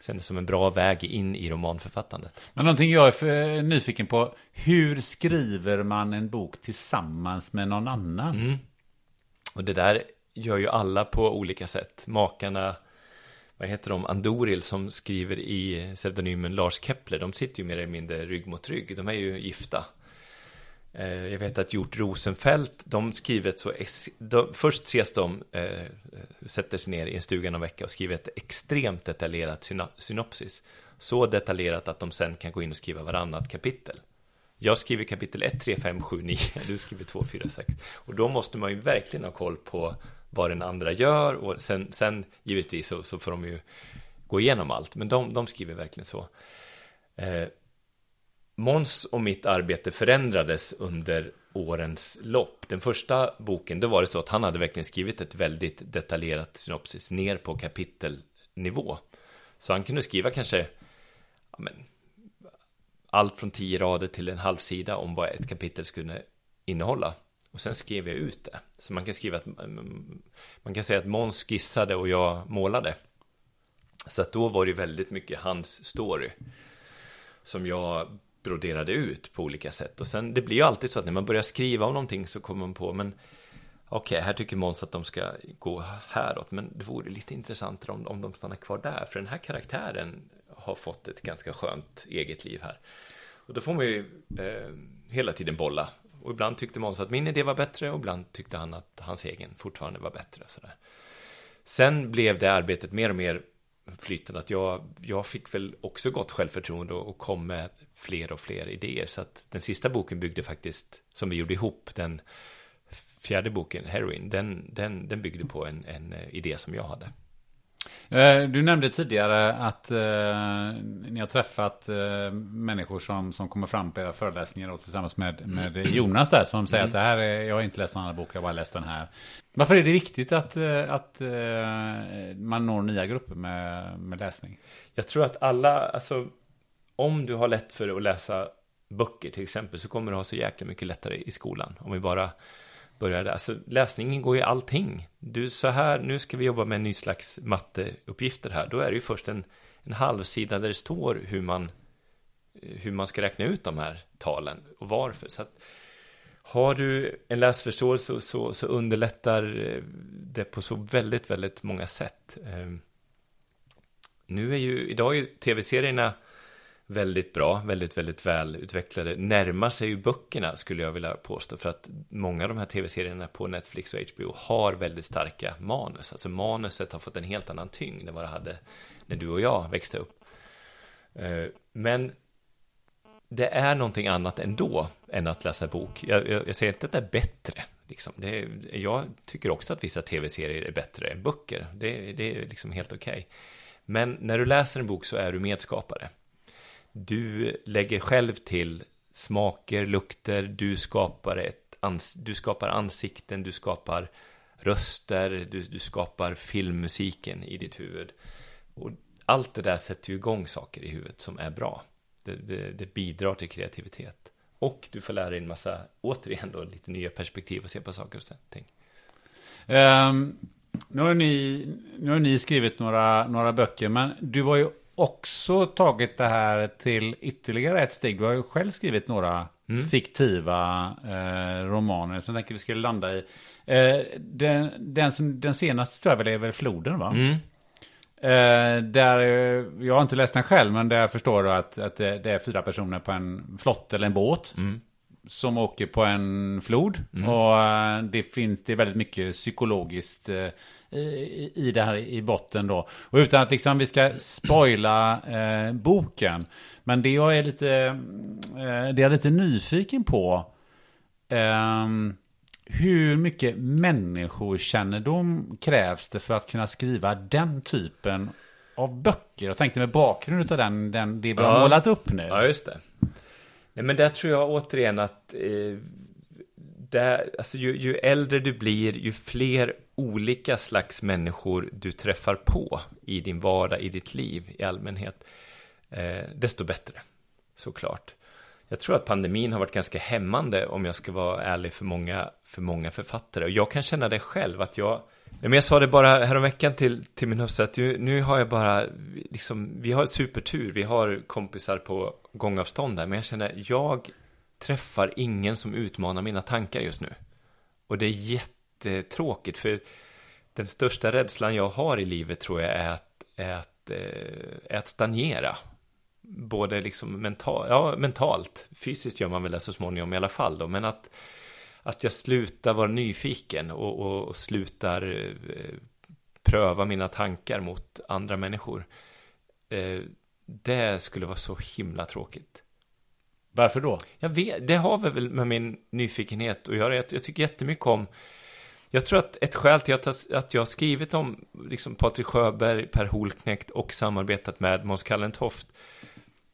Kändes som en bra väg in i romanförfattandet. Men någonting jag är för nyfiken på, hur skriver man en bok tillsammans med någon annan? Mm. Och det där gör ju alla på olika sätt. Makarna, vad heter de, Andoril som skriver i pseudonymen Lars Kepler, de sitter ju mer eller mindre rygg mot rygg. De är ju gifta. Eh, jag vet att Hjort Rosenfeldt, de skriver ett så, de, först ses de, eh, sätter sig ner i en stuga någon vecka och skriver ett extremt detaljerat synopsis. Så detaljerat att de sen kan gå in och skriva varannat kapitel. Jag skriver kapitel 1, 3, 5, 7, 9, du skriver 2, 4, 6. Och då måste man ju verkligen ha koll på vad den andra gör och sen, sen givetvis så, så får de ju gå igenom allt. Men de, de skriver verkligen så. Eh, Måns och mitt arbete förändrades under årens lopp. Den första boken, då var det så att han hade verkligen skrivit ett väldigt detaljerat synopsis ner på kapitelnivå. Så han kunde skriva kanske ja, men, allt från tio rader till en halv sida om vad ett kapitel skulle innehålla. Och sen skrev jag ut det. Så man kan skriva att man kan säga att Måns skissade och jag målade. Så att då var det väldigt mycket hans story. Som jag broderade ut på olika sätt. Och sen, det blir ju alltid så att när man börjar skriva om någonting så kommer man på, men okej, okay, här tycker Måns att de ska gå häråt, men det vore lite intressantare om, om de stannar kvar där, för den här karaktären har fått ett ganska skönt eget liv här. Och då får man ju eh, hela tiden bolla. Och ibland tyckte Måns att min idé var bättre och ibland tyckte han att hans egen fortfarande var bättre. Sådär. Sen blev det arbetet mer och mer flytande att jag, jag fick väl också gott självförtroende och, och kom med fler och fler idéer. Så att den sista boken byggde faktiskt, som vi gjorde ihop, den fjärde boken, Heroin, den, den, den byggde på en, en eh, idé som jag hade. Eh, du nämnde tidigare att eh, ni har träffat eh, människor som, som kommer fram på era föreläsningar och tillsammans med, med Jonas där som säger mm. att det här är, jag har inte läst en annan bok, jag har bara läst den här. Varför är det viktigt att, eh, att eh, man når nya grupper med, med läsning? Jag tror att alla, alltså om du har lätt för att läsa böcker till exempel så kommer du ha så jäkla mycket lättare i skolan. Om vi bara börjar där. Alltså läsningen går ju allting. Du, så här, nu ska vi jobba med en ny slags matteuppgifter här. Då är det ju först en, en halvsida där det står hur man, hur man ska räkna ut de här talen och varför. Så att, har du en läsförståelse så, så, så underlättar eh, det på så väldigt, väldigt många sätt. Ehm, nu är ju, idag är ju tv-serierna väldigt bra, väldigt, väldigt välutvecklade närmar sig ju böckerna skulle jag vilja påstå, för att många av de här tv-serierna på Netflix och HBO har väldigt starka manus, alltså manuset har fått en helt annan tyngd än vad det hade när du och jag växte upp. Eh, men det är någonting annat ändå än att läsa bok. Jag, jag, jag säger inte att det är bättre. Liksom. Det är, jag tycker också att vissa tv-serier är bättre än böcker. Det, det är liksom helt okej. Okay. Men när du läser en bok så är du medskapare. Du lägger själv till smaker, lukter, du skapar, ett ans du skapar ansikten, du skapar röster, du, du skapar filmmusiken i ditt huvud. Och allt det där sätter ju igång saker i huvudet som är bra. Det, det, det, bidrar till kreativitet. Och du får lära dig en massa, återigen då, lite nya perspektiv och se på saker och ting. Um, nu, har ni, nu har ni skrivit några, några böcker, men du var ju också tagit det här till ytterligare ett steg. Du har ju själv skrivit några mm. fiktiva eh, romaner som jag tänker vi skulle landa i. Eh, den, den, som, den senaste tror jag väl är väl Floden va? Mm. Eh, där, jag har inte läst den själv, men där förstår du att, att det, det, är fyra personer på en flott eller en båt. Mm. Som åker på en flod. Mm. Och eh, det finns, det är väldigt mycket psykologiskt eh, i, i det här i botten då. Och utan att liksom vi ska spoila eh, boken. Men det jag är lite, eh, det jag är lite nyfiken på. Eh, hur mycket människokännedom krävs det för att kunna skriva den typen av böcker? Jag tänkte med bakgrund av den, den det vi har målat upp nu. Ja, just det. Nej, men där tror jag återigen att eh, det, alltså ju, ju äldre du blir, ju fler olika slags människor du träffar på i din vardag, i ditt liv i allmänhet, eh, desto bättre, såklart. Jag tror att pandemin har varit ganska hämmande, om jag ska vara ärlig, för många, för många författare. Och jag kan känna det själv, att jag, men jag sa det bara häromveckan till, till min hustru, att nu, nu har jag bara, liksom, vi har supertur, vi har kompisar på gångavstånd där, men jag känner, jag träffar ingen som utmanar mina tankar just nu. Och det är jättetråkigt, för den största rädslan jag har i livet tror jag är att, är att, eh, är att stagnera. Både liksom mental, ja, mentalt, fysiskt gör man väl det så småningom i alla fall då, men att, att jag slutar vara nyfiken och, och, och slutar eh, pröva mina tankar mot andra människor. Eh, det skulle vara så himla tråkigt. Varför då? Jag vet, det har väl med min nyfikenhet att göra. Jag, jag tycker jättemycket om jag tror att ett skäl till att, att jag har skrivit om liksom Patrik Sjöberg, Per Holknekt och samarbetat med Måns Kallentoft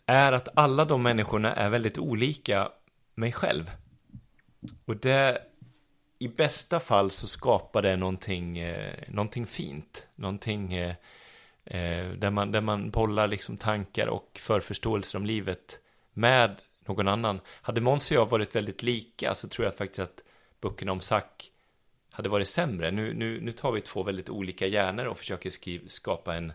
är att alla de människorna är väldigt olika mig själv. Och det, i bästa fall så skapar det någonting, eh, någonting fint, någonting eh, eh, där, man, där man bollar liksom tankar och förförståelser om livet med någon annan. Hade Måns och jag varit väldigt lika så tror jag faktiskt att böckerna om Sack hade varit sämre. Nu, nu, nu tar vi två väldigt olika hjärnor och försöker skriva, skapa en,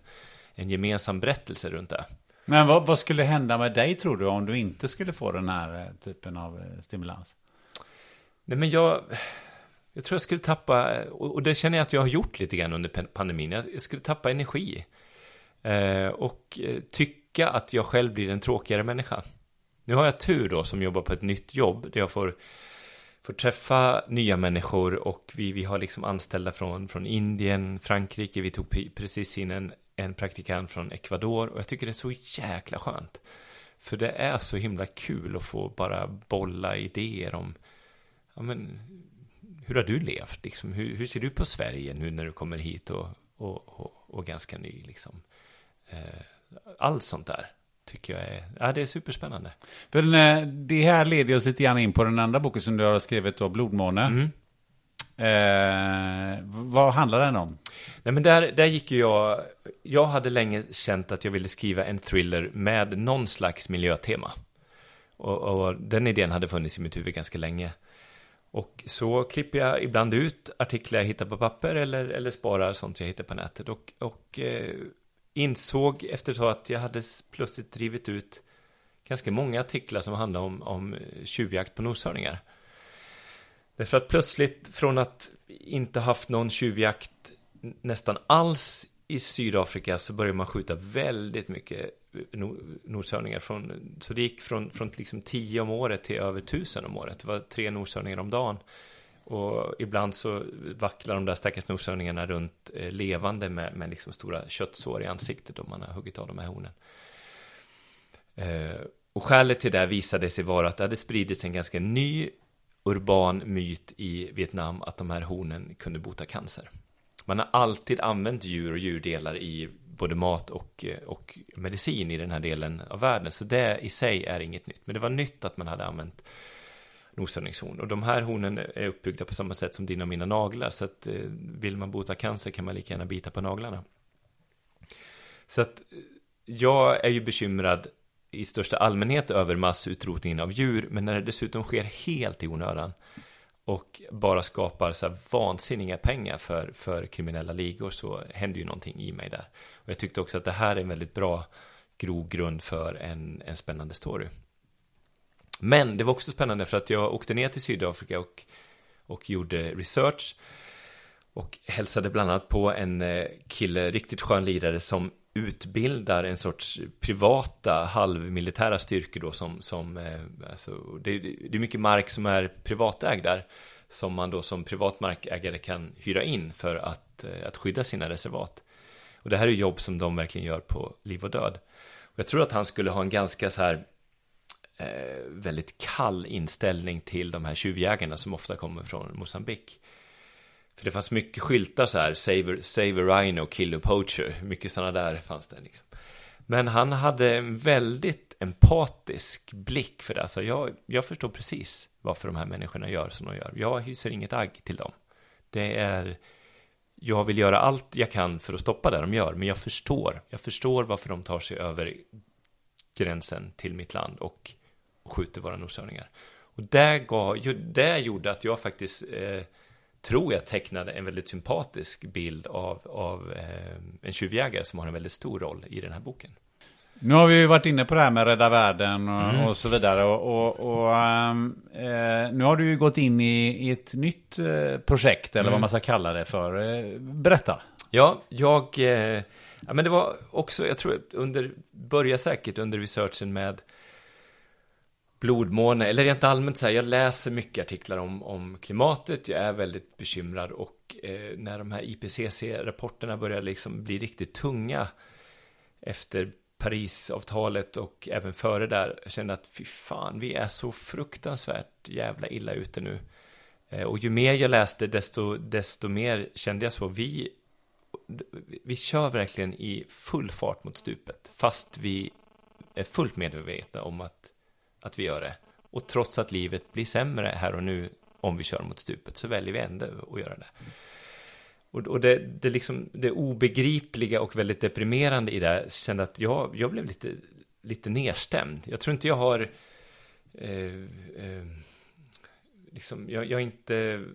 en gemensam berättelse runt det. Men vad, vad, skulle hända med dig tror du om du inte skulle få den här eh, typen av eh, stimulans? Nej men jag, jag tror jag skulle tappa, och det känner jag att jag har gjort lite grann under pandemin, jag skulle tappa energi. Eh, och tycka att jag själv blir en tråkigare människa. Nu har jag tur då som jobbar på ett nytt jobb där jag får, får träffa nya människor och vi, vi har liksom anställda från, från Indien, Frankrike, vi tog precis in en, en praktikant från Ecuador och jag tycker det är så jäkla skönt. För det är så himla kul att få bara bolla idéer om, ja men, hur har du levt? Liksom, hur, hur ser du på Sverige nu när du kommer hit och, och, och, och ganska ny? Liksom? Eh, allt sånt där tycker jag är, ja, det är superspännande. För det här leder oss lite grann in på den andra boken som du har skrivit då, Blodmåne. Mm. Eh, vad handlar den om? Nej men där, där gick ju jag, jag hade länge känt att jag ville skriva en thriller med någon slags miljötema. Och, och den idén hade funnits i mitt huvud ganska länge. Och så klipper jag ibland ut artiklar jag hittar på papper eller, eller sparar sånt jag hittar på nätet. Och, och eh, insåg efter ett tag att jag hade plötsligt drivit ut ganska många artiklar som handlade om, om tjuvjakt på noshörningar. Därför att plötsligt från att inte haft någon tjuvjakt nästan alls i Sydafrika så började man skjuta väldigt mycket eh, noshörningar. Från, så det gick från, från liksom tio om året till över tusen om året. Det var tre noshörningar om dagen. Och ibland så vacklar de där stackars noshörningarna runt eh, levande med, med liksom stora köttsår i ansiktet om man har huggit av de här hornen. Eh, och skälet till det visade sig vara att det hade spridits en ganska ny urban myt i Vietnam att de här hornen kunde bota cancer. Man har alltid använt djur och djurdelar i både mat och, eh, och medicin i den här delen av världen, så det i sig är inget nytt. Men det var nytt att man hade använt noshörningshorn. Och de här hornen är uppbyggda på samma sätt som dina och mina naglar. Så att eh, vill man bota cancer kan man lika gärna bita på naglarna. Så att eh, jag är ju bekymrad i största allmänhet över massutrotningen av djur. Men när det dessutom sker helt i onödan och bara skapar så här vansinniga pengar för, för kriminella ligor så händer ju någonting i mig där. Och jag tyckte också att det här är en väldigt bra grogrund för en, en spännande story. Men det var också spännande för att jag åkte ner till Sydafrika och, och gjorde research. Och hälsade bland annat på en eh, kille, riktigt skön lirare som utbildar en sorts privata halvmilitära styrkor då som, som eh, alltså, det, det är mycket mark som är privatägd där som man då som privat markägare kan hyra in för att, eh, att skydda sina reservat. Och det här är jobb som de verkligen gör på liv och död. Och jag tror att han skulle ha en ganska så här Eh, väldigt kall inställning till de här tjuvjägarna som ofta kommer från Mosambik. För det fanns mycket skyltar så här, save, save a rhino, kill a poacher, mycket sådana där fanns det liksom. Men han hade en väldigt empatisk blick för det. Alltså jag, jag förstår precis varför de här människorna gör som de gör. Jag hyser inget agg till dem. Det är, jag vill göra allt jag kan för att stoppa det de gör, men jag förstår. Jag förstår varför de tar sig över gränsen till mitt land och, och skjuter våra noshörningar. Och det, gav, det gjorde att jag faktiskt eh, tror jag tecknade en väldigt sympatisk bild av, av eh, en tjuvjägare som har en väldigt stor roll i den här boken. Nu har vi ju varit inne på det här med Rädda Världen och, mm. och så vidare. Och, och, och ähm, eh, nu har du ju gått in i, i ett nytt eh, projekt, eller mm. vad man ska kalla det för. Eh, berätta. Ja, jag... Eh, ja, men det var också, jag tror, under, börja säkert under researchen med blodmåne, eller rent allmänt så här, jag läser mycket artiklar om, om klimatet, jag är väldigt bekymrad och eh, när de här IPCC-rapporterna börjar liksom bli riktigt tunga efter Parisavtalet och även före där, jag kände att fy fan, vi är så fruktansvärt jävla illa ute nu. Eh, och ju mer jag läste, desto, desto mer kände jag så, vi, vi kör verkligen i full fart mot stupet, fast vi är fullt medvetna om att att vi gör det. Och trots att livet blir sämre här och nu om vi kör mot stupet så väljer vi ändå att göra det. Och, och det, det, liksom, det obegripliga och väldigt deprimerande i det kände att jag, jag blev lite, lite nedstämd. Jag tror inte jag har... Eh, eh, liksom, jag, jag inte...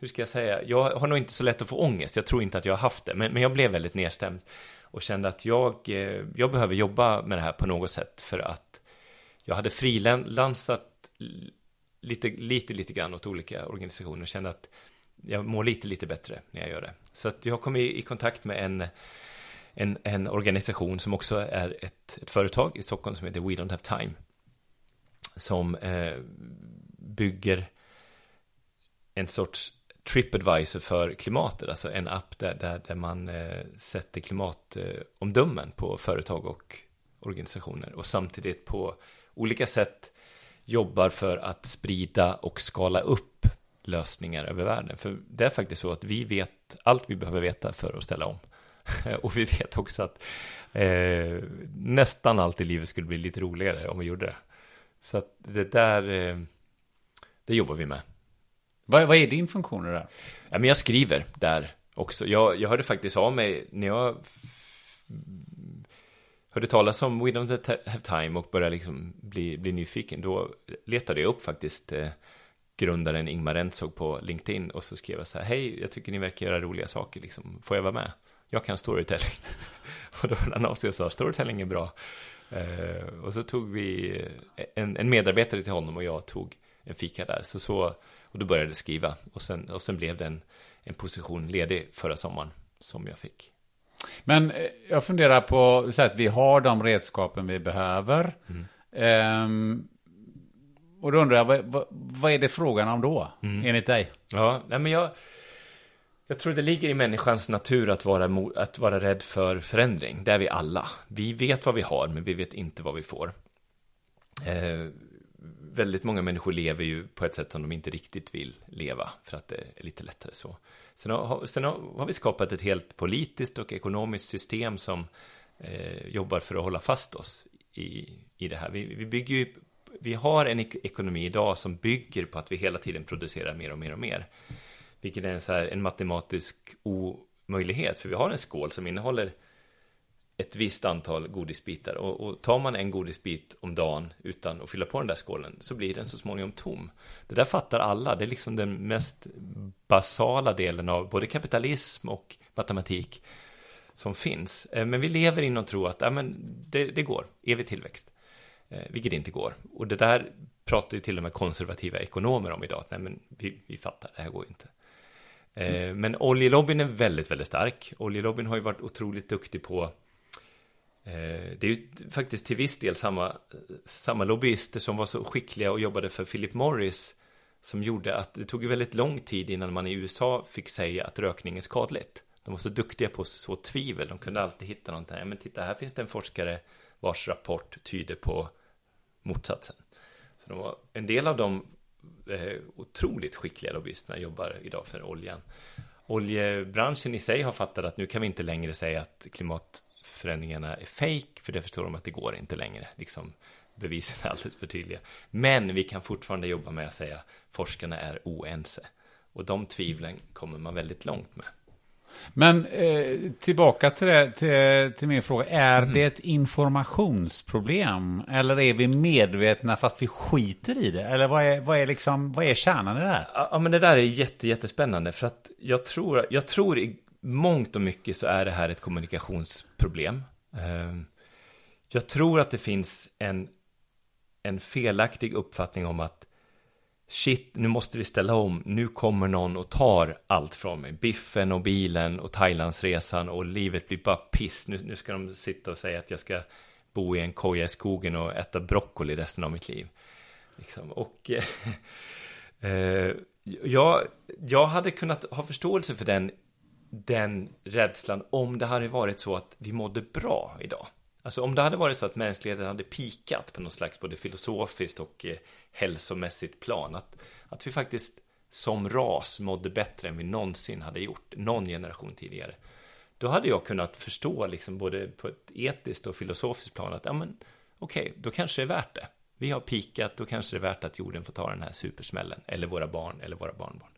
Hur ska jag säga? Jag har nog inte så lätt att få ångest. Jag tror inte att jag har haft det. Men, men jag blev väldigt nedstämd och kände att jag, eh, jag behöver jobba med det här på något sätt för att jag hade frilansat lite, lite, lite grann åt olika organisationer och kände att jag mår lite, lite bättre när jag gör det. Så att jag kom i, i kontakt med en, en, en, organisation som också är ett, ett företag i Stockholm som heter We Don't Have Time. Som eh, bygger en sorts Tripadvisor för klimatet, alltså en app där, där, där man eh, sätter klimatomdömen på företag och organisationer och samtidigt på olika sätt jobbar för att sprida och skala upp lösningar över världen. För det är faktiskt så att vi vet allt vi behöver veta för att ställa om. och vi vet också att eh, nästan allt i livet skulle bli lite roligare om vi gjorde det. Så att det där, eh, det jobbar vi med. Vad, vad är din funktion där? Ja, men jag skriver där också. Jag, jag hörde faktiskt av mig när jag hörde talas om We Don't Have Time och började liksom bli, bli nyfiken. Då letade jag upp faktiskt eh, grundaren Ingmar Rentzog på LinkedIn och så skrev jag så här, hej, jag tycker ni verkar göra roliga saker, liksom. får jag vara med? Jag kan storytelling. och då hörde han av sig och sa, storytelling är bra. Eh, och så tog vi, en, en medarbetare till honom och jag tog en fika där. Så, så och då började jag skriva och sen, och sen blev det en, en position ledig förra sommaren som jag fick. Men eh, jag funderar på så att vi har de redskapen vi behöver. Mm. Ehm, och då undrar jag, vad, vad, vad, är det frågan om då, mm. enligt dig? Ja, nej men jag, jag tror det ligger i människans natur att vara, att vara rädd för förändring. Det är vi alla. Vi vet vad vi har, men vi vet inte vad vi får. Eh, väldigt många människor lever ju på ett sätt som de inte riktigt vill leva, för att det är lite lättare så. Sen har, sen har, vi skapat ett helt politiskt och ekonomiskt system som eh, jobbar för att hålla fast oss i, i det här. Vi, vi bygger ju, vi har en ekonomi idag som bygger på att vi hela tiden producerar mer och mer och mer. Vilket är en, så här, en matematisk omöjlighet, för vi har en skål som innehåller ett visst antal godisbitar och, och, tar man en godisbit om dagen utan att fylla på den där skålen så blir den så småningom tom. Det där fattar alla, det är liksom den mest basala delen av både kapitalism och matematik som finns. Eh, men vi lever i någon tro att ja, men det, det går, evig tillväxt, eh, vilket inte går. Och det där pratar ju till och med konservativa ekonomer om idag, att nej men vi, vi fattar, det här går inte. Mm. Men oljelobbyn är väldigt, väldigt stark. Oljelobbyn har ju varit otroligt duktig på Eh, Eh, det är ju faktiskt till viss del samma, samma lobbyister som var så skickliga och jobbade för Philip Morris som gjorde att det tog väldigt lång tid innan man i USA fick säga att rökning är skadligt. De var så duktiga på så tvivel, de kunde alltid hitta någonting. Men titta, här finns det en forskare vars rapport tyder på motsatsen. Så de var, en del av de eh, otroligt skickliga lobbyisterna jobbar idag för oljan. Oljebranschen i sig har fattat att nu kan vi inte längre säga att klimat förändringarna är fake, för det förstår de att det går inte längre. Liksom, bevisen är alldeles för tydliga. Men vi kan fortfarande jobba med att säga forskarna är oense. Och de tvivlen kommer man väldigt långt med. Men eh, tillbaka till, det, till, till, min fråga. Är mm. det ett informationsproblem? Eller är vi medvetna fast vi skiter i det? Eller vad är, vad är, liksom, vad är kärnan i det här? Ja, men det där är jätte, jättespännande. För att jag tror, jag tror mångt och mycket så är det här ett kommunikationsproblem. Eh, jag tror att det finns en, en felaktig uppfattning om att shit, nu måste vi ställa om, nu kommer någon och tar allt från mig. Biffen och bilen och Thailandsresan och livet blir bara piss. Nu, nu ska de sitta och säga att jag ska bo i en koja i skogen och äta broccoli resten av mitt liv. Liksom. Och eh, jag, jag hade kunnat ha förståelse för den, den rädslan om det hade varit så att vi mådde bra idag. Alltså om det hade varit så att mänskligheten hade pikat på något slags både filosofiskt och eh, hälsomässigt plan. Att, att vi faktiskt som ras mådde bättre än vi någonsin hade gjort, någon generation tidigare. Då hade jag kunnat förstå, liksom både på ett etiskt och filosofiskt plan, att ja, men okej, okay, då kanske det är värt det. Vi har pikat, då kanske det är värt att jorden får ta den här supersmällen, eller våra barn, eller våra barnbarn.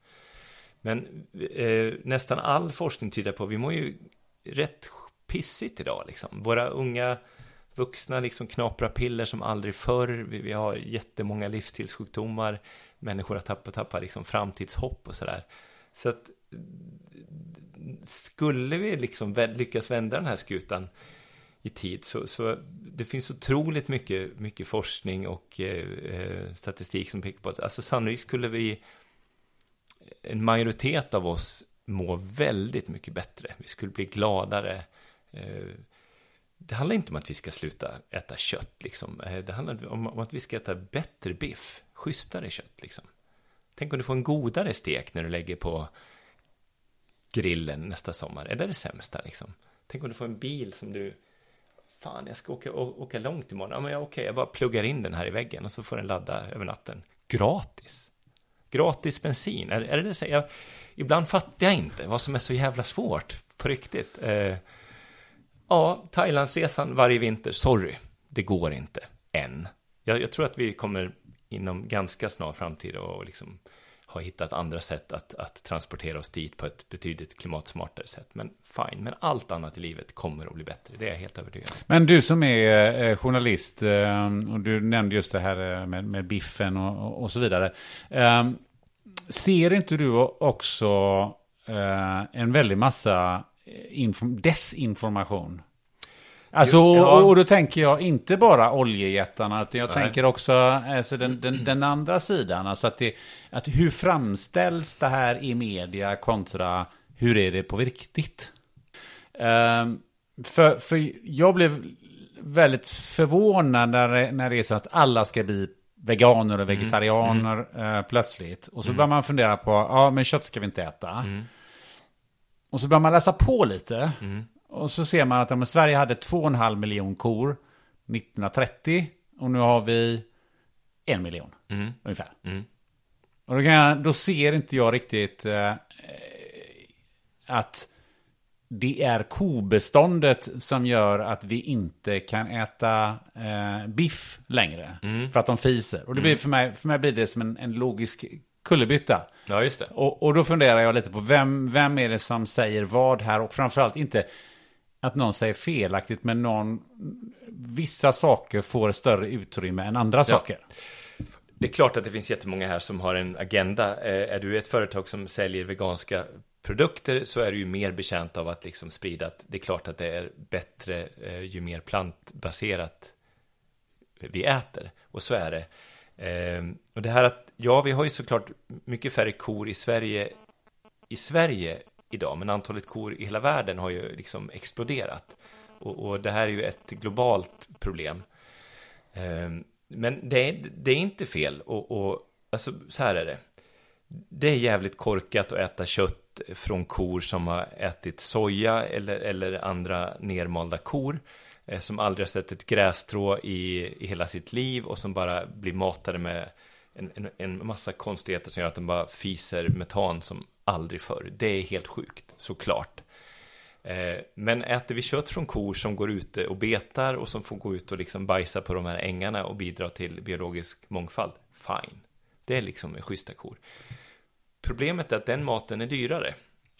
Men eh, nästan all forskning tyder på, vi mår ju rätt pissigt idag liksom. Våra unga vuxna liksom knaprar piller som aldrig förr. Vi, vi har jättemånga livsstilssjukdomar. Människor har tappat, tappat liksom framtidshopp och sådär. Så att skulle vi liksom lyckas vända den här skutan i tid så, så det finns otroligt mycket, mycket forskning och eh, eh statistik som pekar på att alltså sannolikt skulle vi en majoritet av oss må väldigt mycket bättre. Vi skulle bli gladare, eh, det handlar inte om att vi ska sluta äta kött, liksom. Eh, det handlar om att vi ska äta bättre biff, schysstare kött, liksom. Tänk om du får en godare stek när du lägger på grillen nästa sommar. Är det det sämsta, liksom? Tänk om du får en bil som du... Fan, jag ska åka, åka långt imorgon. Ja, men okej, okay, jag bara pluggar in den här i väggen och så får den ladda över natten. Gratis. Gratis bensin. Är, är det det så? Jag, ibland fattar jag inte vad som är så jävla svårt, på riktigt. Eh, Ja, Thailandsresan varje vinter, sorry, det går inte än. Jag, jag tror att vi kommer inom ganska snar framtid och liksom har hittat andra sätt att, att transportera oss dit på ett betydligt klimatsmartare sätt. Men fine, men allt annat i livet kommer att bli bättre. Det är jag helt övertygad om. Men du som är eh, journalist eh, och du nämnde just det här eh, med, med biffen och, och så vidare. Ser inte du också en väldig massa desinformation. Alltså, ja. och då tänker jag inte bara oljejättarna, utan jag Nej. tänker också alltså, den, den, den, andra sidan. Alltså att, det, att hur framställs det här i media kontra hur är det på riktigt? Um, för, för jag blev väldigt förvånad när, när det är så att alla ska bli veganer och mm. vegetarianer mm. uh, plötsligt. Och så mm. börjar man fundera på, ja men kött ska vi inte äta. Mm. Och så börjar man läsa på lite. Mm. Och så ser man att ja, Sverige hade 2,5 miljon kor 1930. Och nu har vi en miljon mm. ungefär. Mm. Och då, jag, då, ser inte jag riktigt eh, att det är kobeståndet som gör att vi inte kan äta eh, biff längre. Mm. För att de fiser. Och det blir mm. för, mig, för mig blir det som en, en logisk kullerbytta. Ja, just det. Och, och då funderar jag lite på vem, vem är det som säger vad här och framförallt inte att någon säger felaktigt men någon, vissa saker får större utrymme än andra ja. saker. Det är klart att det finns jättemånga här som har en agenda. Eh, är du ett företag som säljer veganska produkter så är du ju mer bekänt av att liksom sprida att det är klart att det är bättre eh, ju mer plantbaserat vi äter. Och så är det. Ehm, och det här att, ja, vi har ju såklart mycket färre kor i Sverige, i Sverige idag, men antalet kor i hela världen har ju liksom exploderat. Och, och det här är ju ett globalt problem. Ehm, men det är, det är inte fel, och, och alltså, så här är det. Det är jävligt korkat att äta kött från kor som har ätit soja eller, eller andra nermalda kor. Eh, som aldrig har sett ett grästrå i, i hela sitt liv och som bara blir matade med en, en, en massa konstigheter som gör att de bara fiser metan som aldrig förr. Det är helt sjukt, såklart. Eh, men äter vi kött från kor som går ute och betar och som får gå ut och liksom bajsa på de här ängarna och bidra till biologisk mångfald, fine. Det är liksom schyssta kor. Problemet är att den maten är dyrare.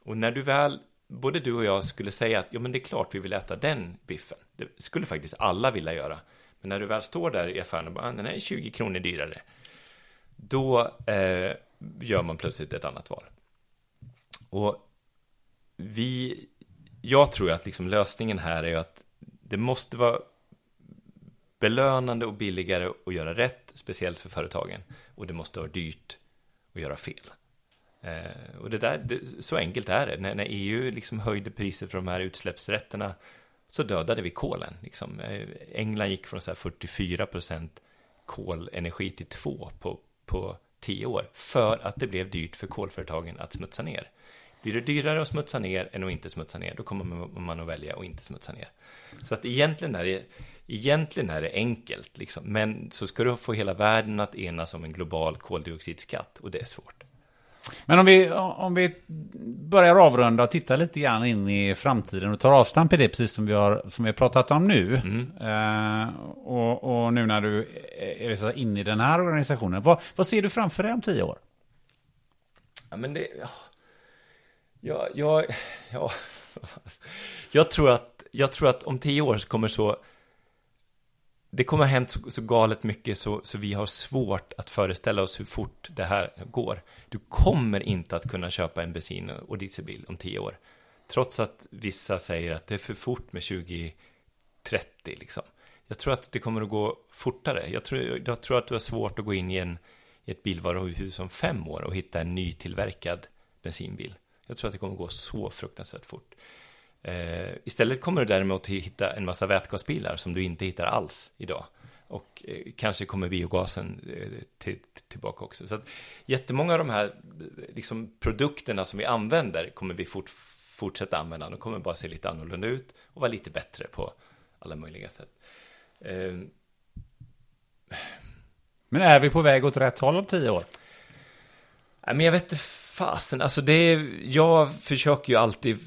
Och när du väl, både du och jag skulle säga att ja men det är klart vi vill äta den biffen. Det skulle faktiskt alla vilja göra. Men när du väl står där i affären och bara, ah, den är 20 kronor dyrare. Då eh, gör man plötsligt ett annat val. Och vi, jag tror att liksom lösningen här är att det måste vara belönande och billigare att göra rätt, speciellt för företagen. Och det måste vara dyrt att göra fel. Eh, och det där, det, så enkelt är det. När, när EU liksom höjde priset för de här utsläppsrätterna så dödade vi kolen. Liksom. Eh, England gick från så 44 procent kolenergi till 2 på, på 10 år för att det blev dyrt för kolföretagen att smutsa ner. Blir det dyrare att smutsa ner än att inte smutsa ner, då kommer man att välja att inte smutsa ner. Så att egentligen är det, egentligen är det enkelt, liksom. men så ska du få hela världen att enas om en global koldioxidskatt, och det är svårt. Men om vi, om vi börjar avrunda och titta lite grann in i framtiden och tar avstamp i det precis som vi har, som vi har pratat om nu. Mm. Uh, och, och, nu när du är inne i den här organisationen. Vad, vad ser du framför dig om tio år? Ja, men det... Ja, jag, ja, jag, tror att, jag tror att om tio år så kommer så det kommer ha hänt så, så galet mycket så, så vi har svårt att föreställa oss hur fort det här går. Du kommer inte att kunna köpa en bensin och dieselbil om tio år. Trots att vissa säger att det är för fort med 2030 liksom. Jag tror att det kommer att gå fortare. Jag tror, jag tror att du har svårt att gå in i, en, i ett bilvaruhus om fem år och hitta en nytillverkad bensinbil. Jag tror att det kommer gå så fruktansvärt fort. Eh, istället kommer du däremot hitta en massa vätgasbilar som du inte hittar alls idag. Och eh, kanske kommer biogasen eh, till, tillbaka också. Så att jättemånga av de här liksom, produkterna som vi använder kommer vi fort, fortsätta använda. De kommer bara se lite annorlunda ut och vara lite bättre på alla möjliga sätt. Eh, Men är vi på väg åt rätt håll om tio år? men jag vet inte fasen, alltså det är, jag försöker ju alltid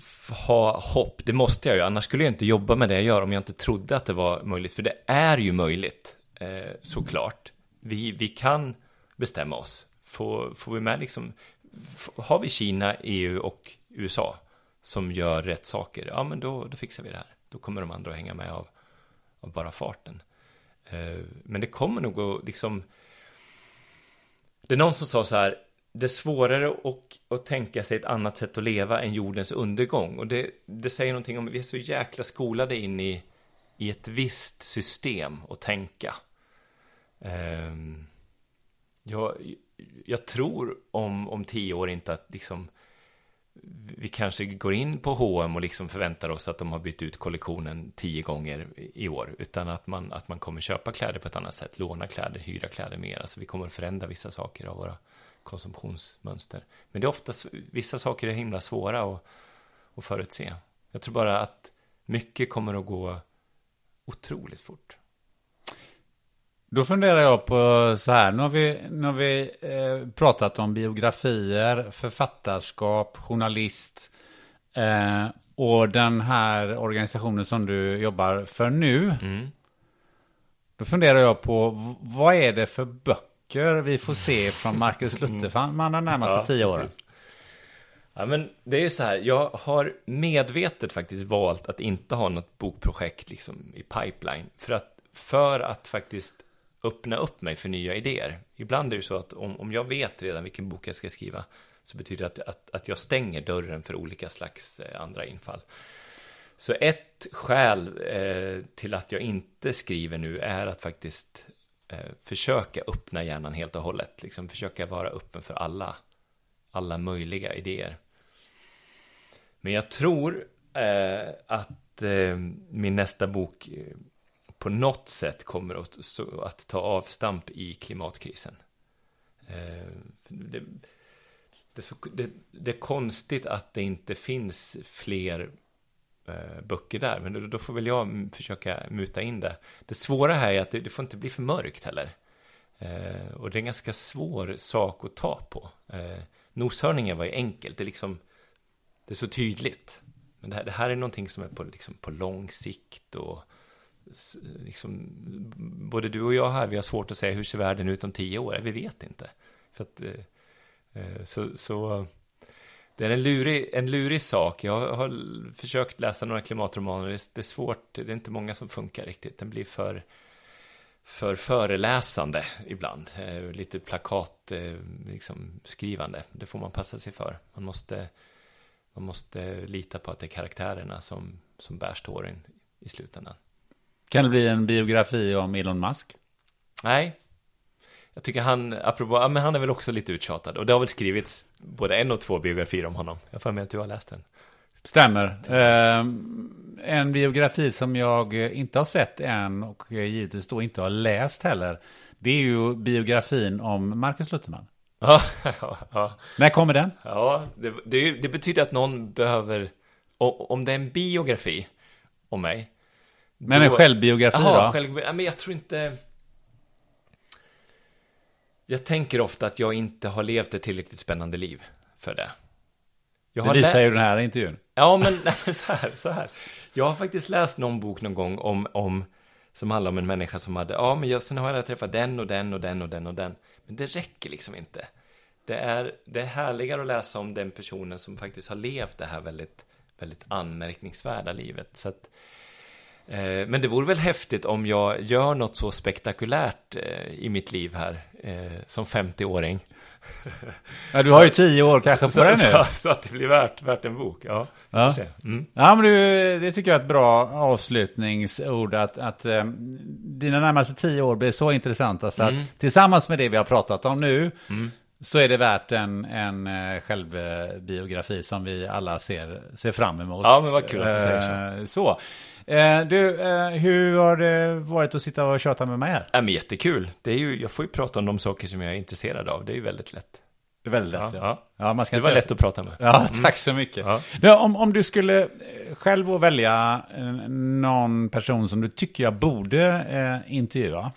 ha hopp, det måste jag ju, annars skulle jag inte jobba med det jag gör om jag inte trodde att det var möjligt, för det är ju möjligt, eh, såklart. Vi, vi kan bestämma oss, får, får vi med liksom, har vi Kina, EU och USA som gör rätt saker, ja men då, då fixar vi det här. Då kommer de andra att hänga med av, av bara farten. Eh, men det kommer nog att liksom, det är någon som sa så här, det är svårare att, att tänka sig ett annat sätt att leva än jordens undergång. Och det, det säger någonting om, vi är så jäkla skolade in i, i ett visst system att tänka. Um, jag, jag tror om, om tio år inte att liksom vi kanske går in på H&M och liksom förväntar oss att de har bytt ut kollektionen tio gånger i år, utan att man, att man kommer köpa kläder på ett annat sätt, låna kläder, hyra kläder mer. Alltså vi kommer att förändra vissa saker av våra konsumtionsmönster. Men det är oftast, vissa saker är himla svåra att, att förutse. Jag tror bara att mycket kommer att gå otroligt fort. Då funderar jag på så här, nu har vi, nu har vi eh, pratat om biografier, författarskap, journalist eh, och den här organisationen som du jobbar för nu. Mm. Då funderar jag på, vad är det för böcker böcker vi får se från Marcus Lutherman de närmaste ja, tio åren? Ja, men det är ju så här, jag har medvetet faktiskt valt att inte ha något bokprojekt liksom i pipeline. För att, för att faktiskt öppna upp mig för nya idéer. Ibland är det så att om, om jag vet redan vilken bok jag ska skriva så betyder det att, att, att jag stänger dörren för olika slags eh, andra infall. Så ett skäl eh, till att jag inte skriver nu är att faktiskt Eh, försöka öppna hjärnan helt och hållet. Liksom försöka vara öppen för alla, alla möjliga idéer. Men jag tror eh, att eh, min nästa bok eh, på något sätt kommer att, så, att ta avstamp i klimatkrisen. Eh, det, det, är så, det, det, är konstigt att det inte finns fler Eh, böcker där. Men då, då, får väl jag mm, försöka muta in det. Det svåra här är att det, det får inte bli för mörkt heller. Eh, och det är en ganska svår sak att ta på. Eh, noshörningen var ju enkelt, det är liksom, det är så tydligt. Men det här, det här är någonting som är på, liksom, på lång sikt och liksom, både du och jag här, vi har svårt att säga hur ser världen ut om tio år? Vi vet inte. För att, eh, eh så, så det är en lurig, en lurig sak. Jag har försökt läsa några klimatromaner. Det är, svårt, det är inte många som funkar riktigt. Den blir för, för föreläsande ibland. Eh, lite plakat, eh, liksom, skrivande. Det får man passa sig för. Man måste, man måste lita på att det är karaktärerna som, som bär storyn i slutändan. Kan det bli en biografi om Elon Musk? Nej. Jag tycker han, apropå, ja, men han är väl också lite uttjatad. Och det har väl skrivits både en och två biografier om honom. Jag får med att du har läst den. Stämmer. Eh, en biografi som jag inte har sett än och givetvis då inte har läst heller. Det är ju biografin om Marcus Lutherman. Ja, ja, ja. När kommer den? ja det, det, det betyder att någon behöver, om det är en biografi om mig. Men en självbiografi Jaha, då? själv, men jag tror inte... Jag tänker ofta att jag inte har levt ett tillräckligt spännande liv för det. Jag Det visar ju den här intervjun. Ja, men, nej, så, här, så här. Jag har faktiskt läst någon bok någon gång om, om som handlar om en människa som hade, ja, men jag, sen har jag träffat den och den och den och den och den. Men det räcker liksom inte. Det är, det är härligare att läsa om den personen som faktiskt har levt det här väldigt, väldigt anmärkningsvärda livet. Så att, men det vore väl häftigt om jag gör något så spektakulärt eh, i mitt liv här, eh, som 50-åring. Ja, du har ju tio år kanske på Så, det nu. så, så att det blir värt, värt en bok. Ja, Ja. Mm. Ja, men du, det tycker jag är ett bra avslutningsord. Att, att eh, dina närmaste tio år blir så intressanta. Så Mm. att tillsammans med det vi har pratat om nu. Så är det värt en, en eh, självbiografi som vi alla ser, ser fram emot. Ja, men vad kul att du säger så. så. Eh, du, eh, hur har det varit att sitta och köta med mig här? Ja, men jättekul. Det är ju, jag får ju prata om de saker som jag är intresserad av. Det är ju väldigt lätt. Det är väldigt lätt. Ja, Ja, ja. ja. man ska Det var lätt att prata med. Ja, tack så mycket. Ja. Du, om, om du skulle eh, själv välja eh, någon person som du tycker jag borde eh, intervjua.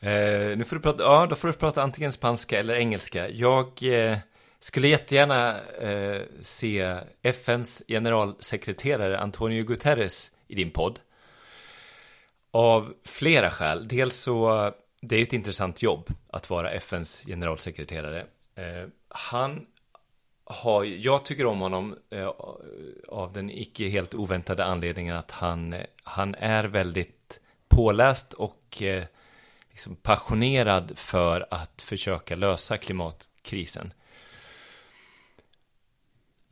Eh, nu får du prata, ja, då får du prata antingen spanska eller engelska. Jag eh, skulle jättegärna eh, se FNs generalsekreterare Antonio Guterres i din podd. Av flera skäl. Dels så, det är ett intressant jobb att vara FNs generalsekreterare. Eh, han har, jag tycker om honom eh, av den icke helt oväntade anledningen att han, han är väldigt påläst och eh, liksom passionerad för att försöka lösa klimatkrisen.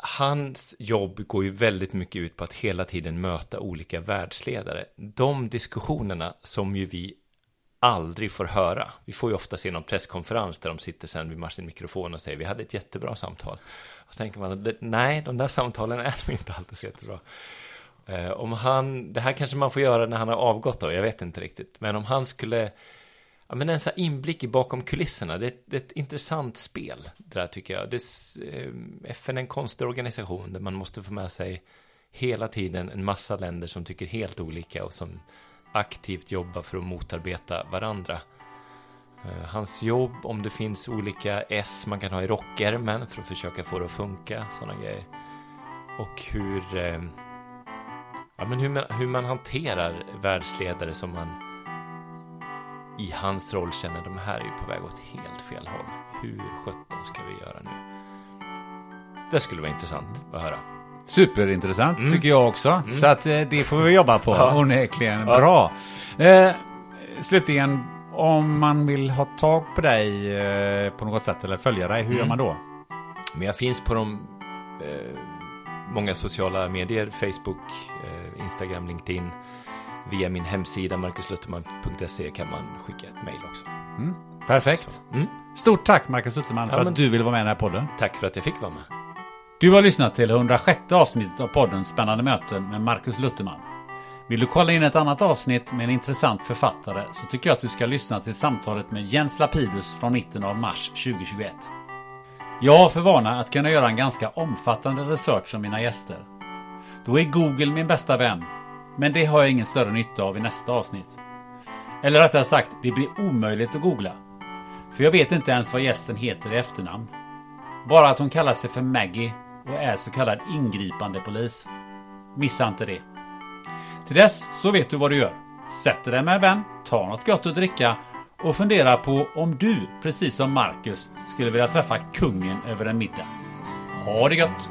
Hans jobb går ju väldigt mycket ut på att hela tiden möta olika världsledare. De diskussionerna som ju vi aldrig får höra. Vi får ju ofta se någon presskonferens där de sitter sen vid varsin mikrofon och säger vi hade ett jättebra samtal. Och så tänker man, nej, de där samtalen är inte alltid så jättebra. Eh, om han, det här kanske man får göra när han har avgått då, jag vet inte riktigt. Men om han skulle, ja men en sån här inblick i bakom kulisserna, det, är ett- det är ett intressant spel, det där tycker jag. Det, är eh, FN är en konstig organisation där man måste få med sig hela tiden en massa länder som tycker helt olika och som aktivt jobbar för att motarbeta varandra. Eh, hans jobb, om det finns olika S man kan ha i rockärmen för att försöka få det att funka, sådana grejer. Och hur, eh, ja, men hur, man, hur man hanterar världsledare som man i hans roll känner de här är ju på väg åt helt fel håll. Hur sjutton ska vi göra nu? Det skulle vara intressant att höra. Superintressant Mm. tycker jag också. Så att eh, det får vi jobba på. Ja. Onekligen Ja. bra. Eh, slutligen, om man vill ha tag på dig eh, på något sätt eller följa dig, hur Mm. gör man då? Men jag finns på de eh, många sociala medier, Facebook, eh, Instagram, LinkedIn. Via min hemsida markuslutterman.se kan man skicka ett mejl också. Perfekt. Mm. Stort tack Marcus Lutterman för Ja, men- att du ville vara med i den här podden. Tack för att jag fick vara med. Du har lyssnat till 106 avsnittet av podden Spännande möten med Marcus Lutterman. Vill du kolla in ett annat avsnitt med en intressant författare så tycker jag att du ska lyssna till samtalet med Jens Lapidus från mitten av mars 2021. Jag har för vana att kunna göra en ganska omfattande research om mina gäster. Då är Google min bästa vän, men det har jag ingen större nytta av i nästa avsnitt. Eller rättare sagt, det blir omöjligt att googla. För jag vet inte ens vad gästen heter i efternamn. Bara att hon kallar sig för Maggie och är så kallad ingripande polis. Missa inte det. Till dess så vet du vad du gör. Sätter dig med en vän, tar något gott att dricka och fundera på om du, precis som Marcus, skulle vilja träffa kungen över en middag. Ha det gött!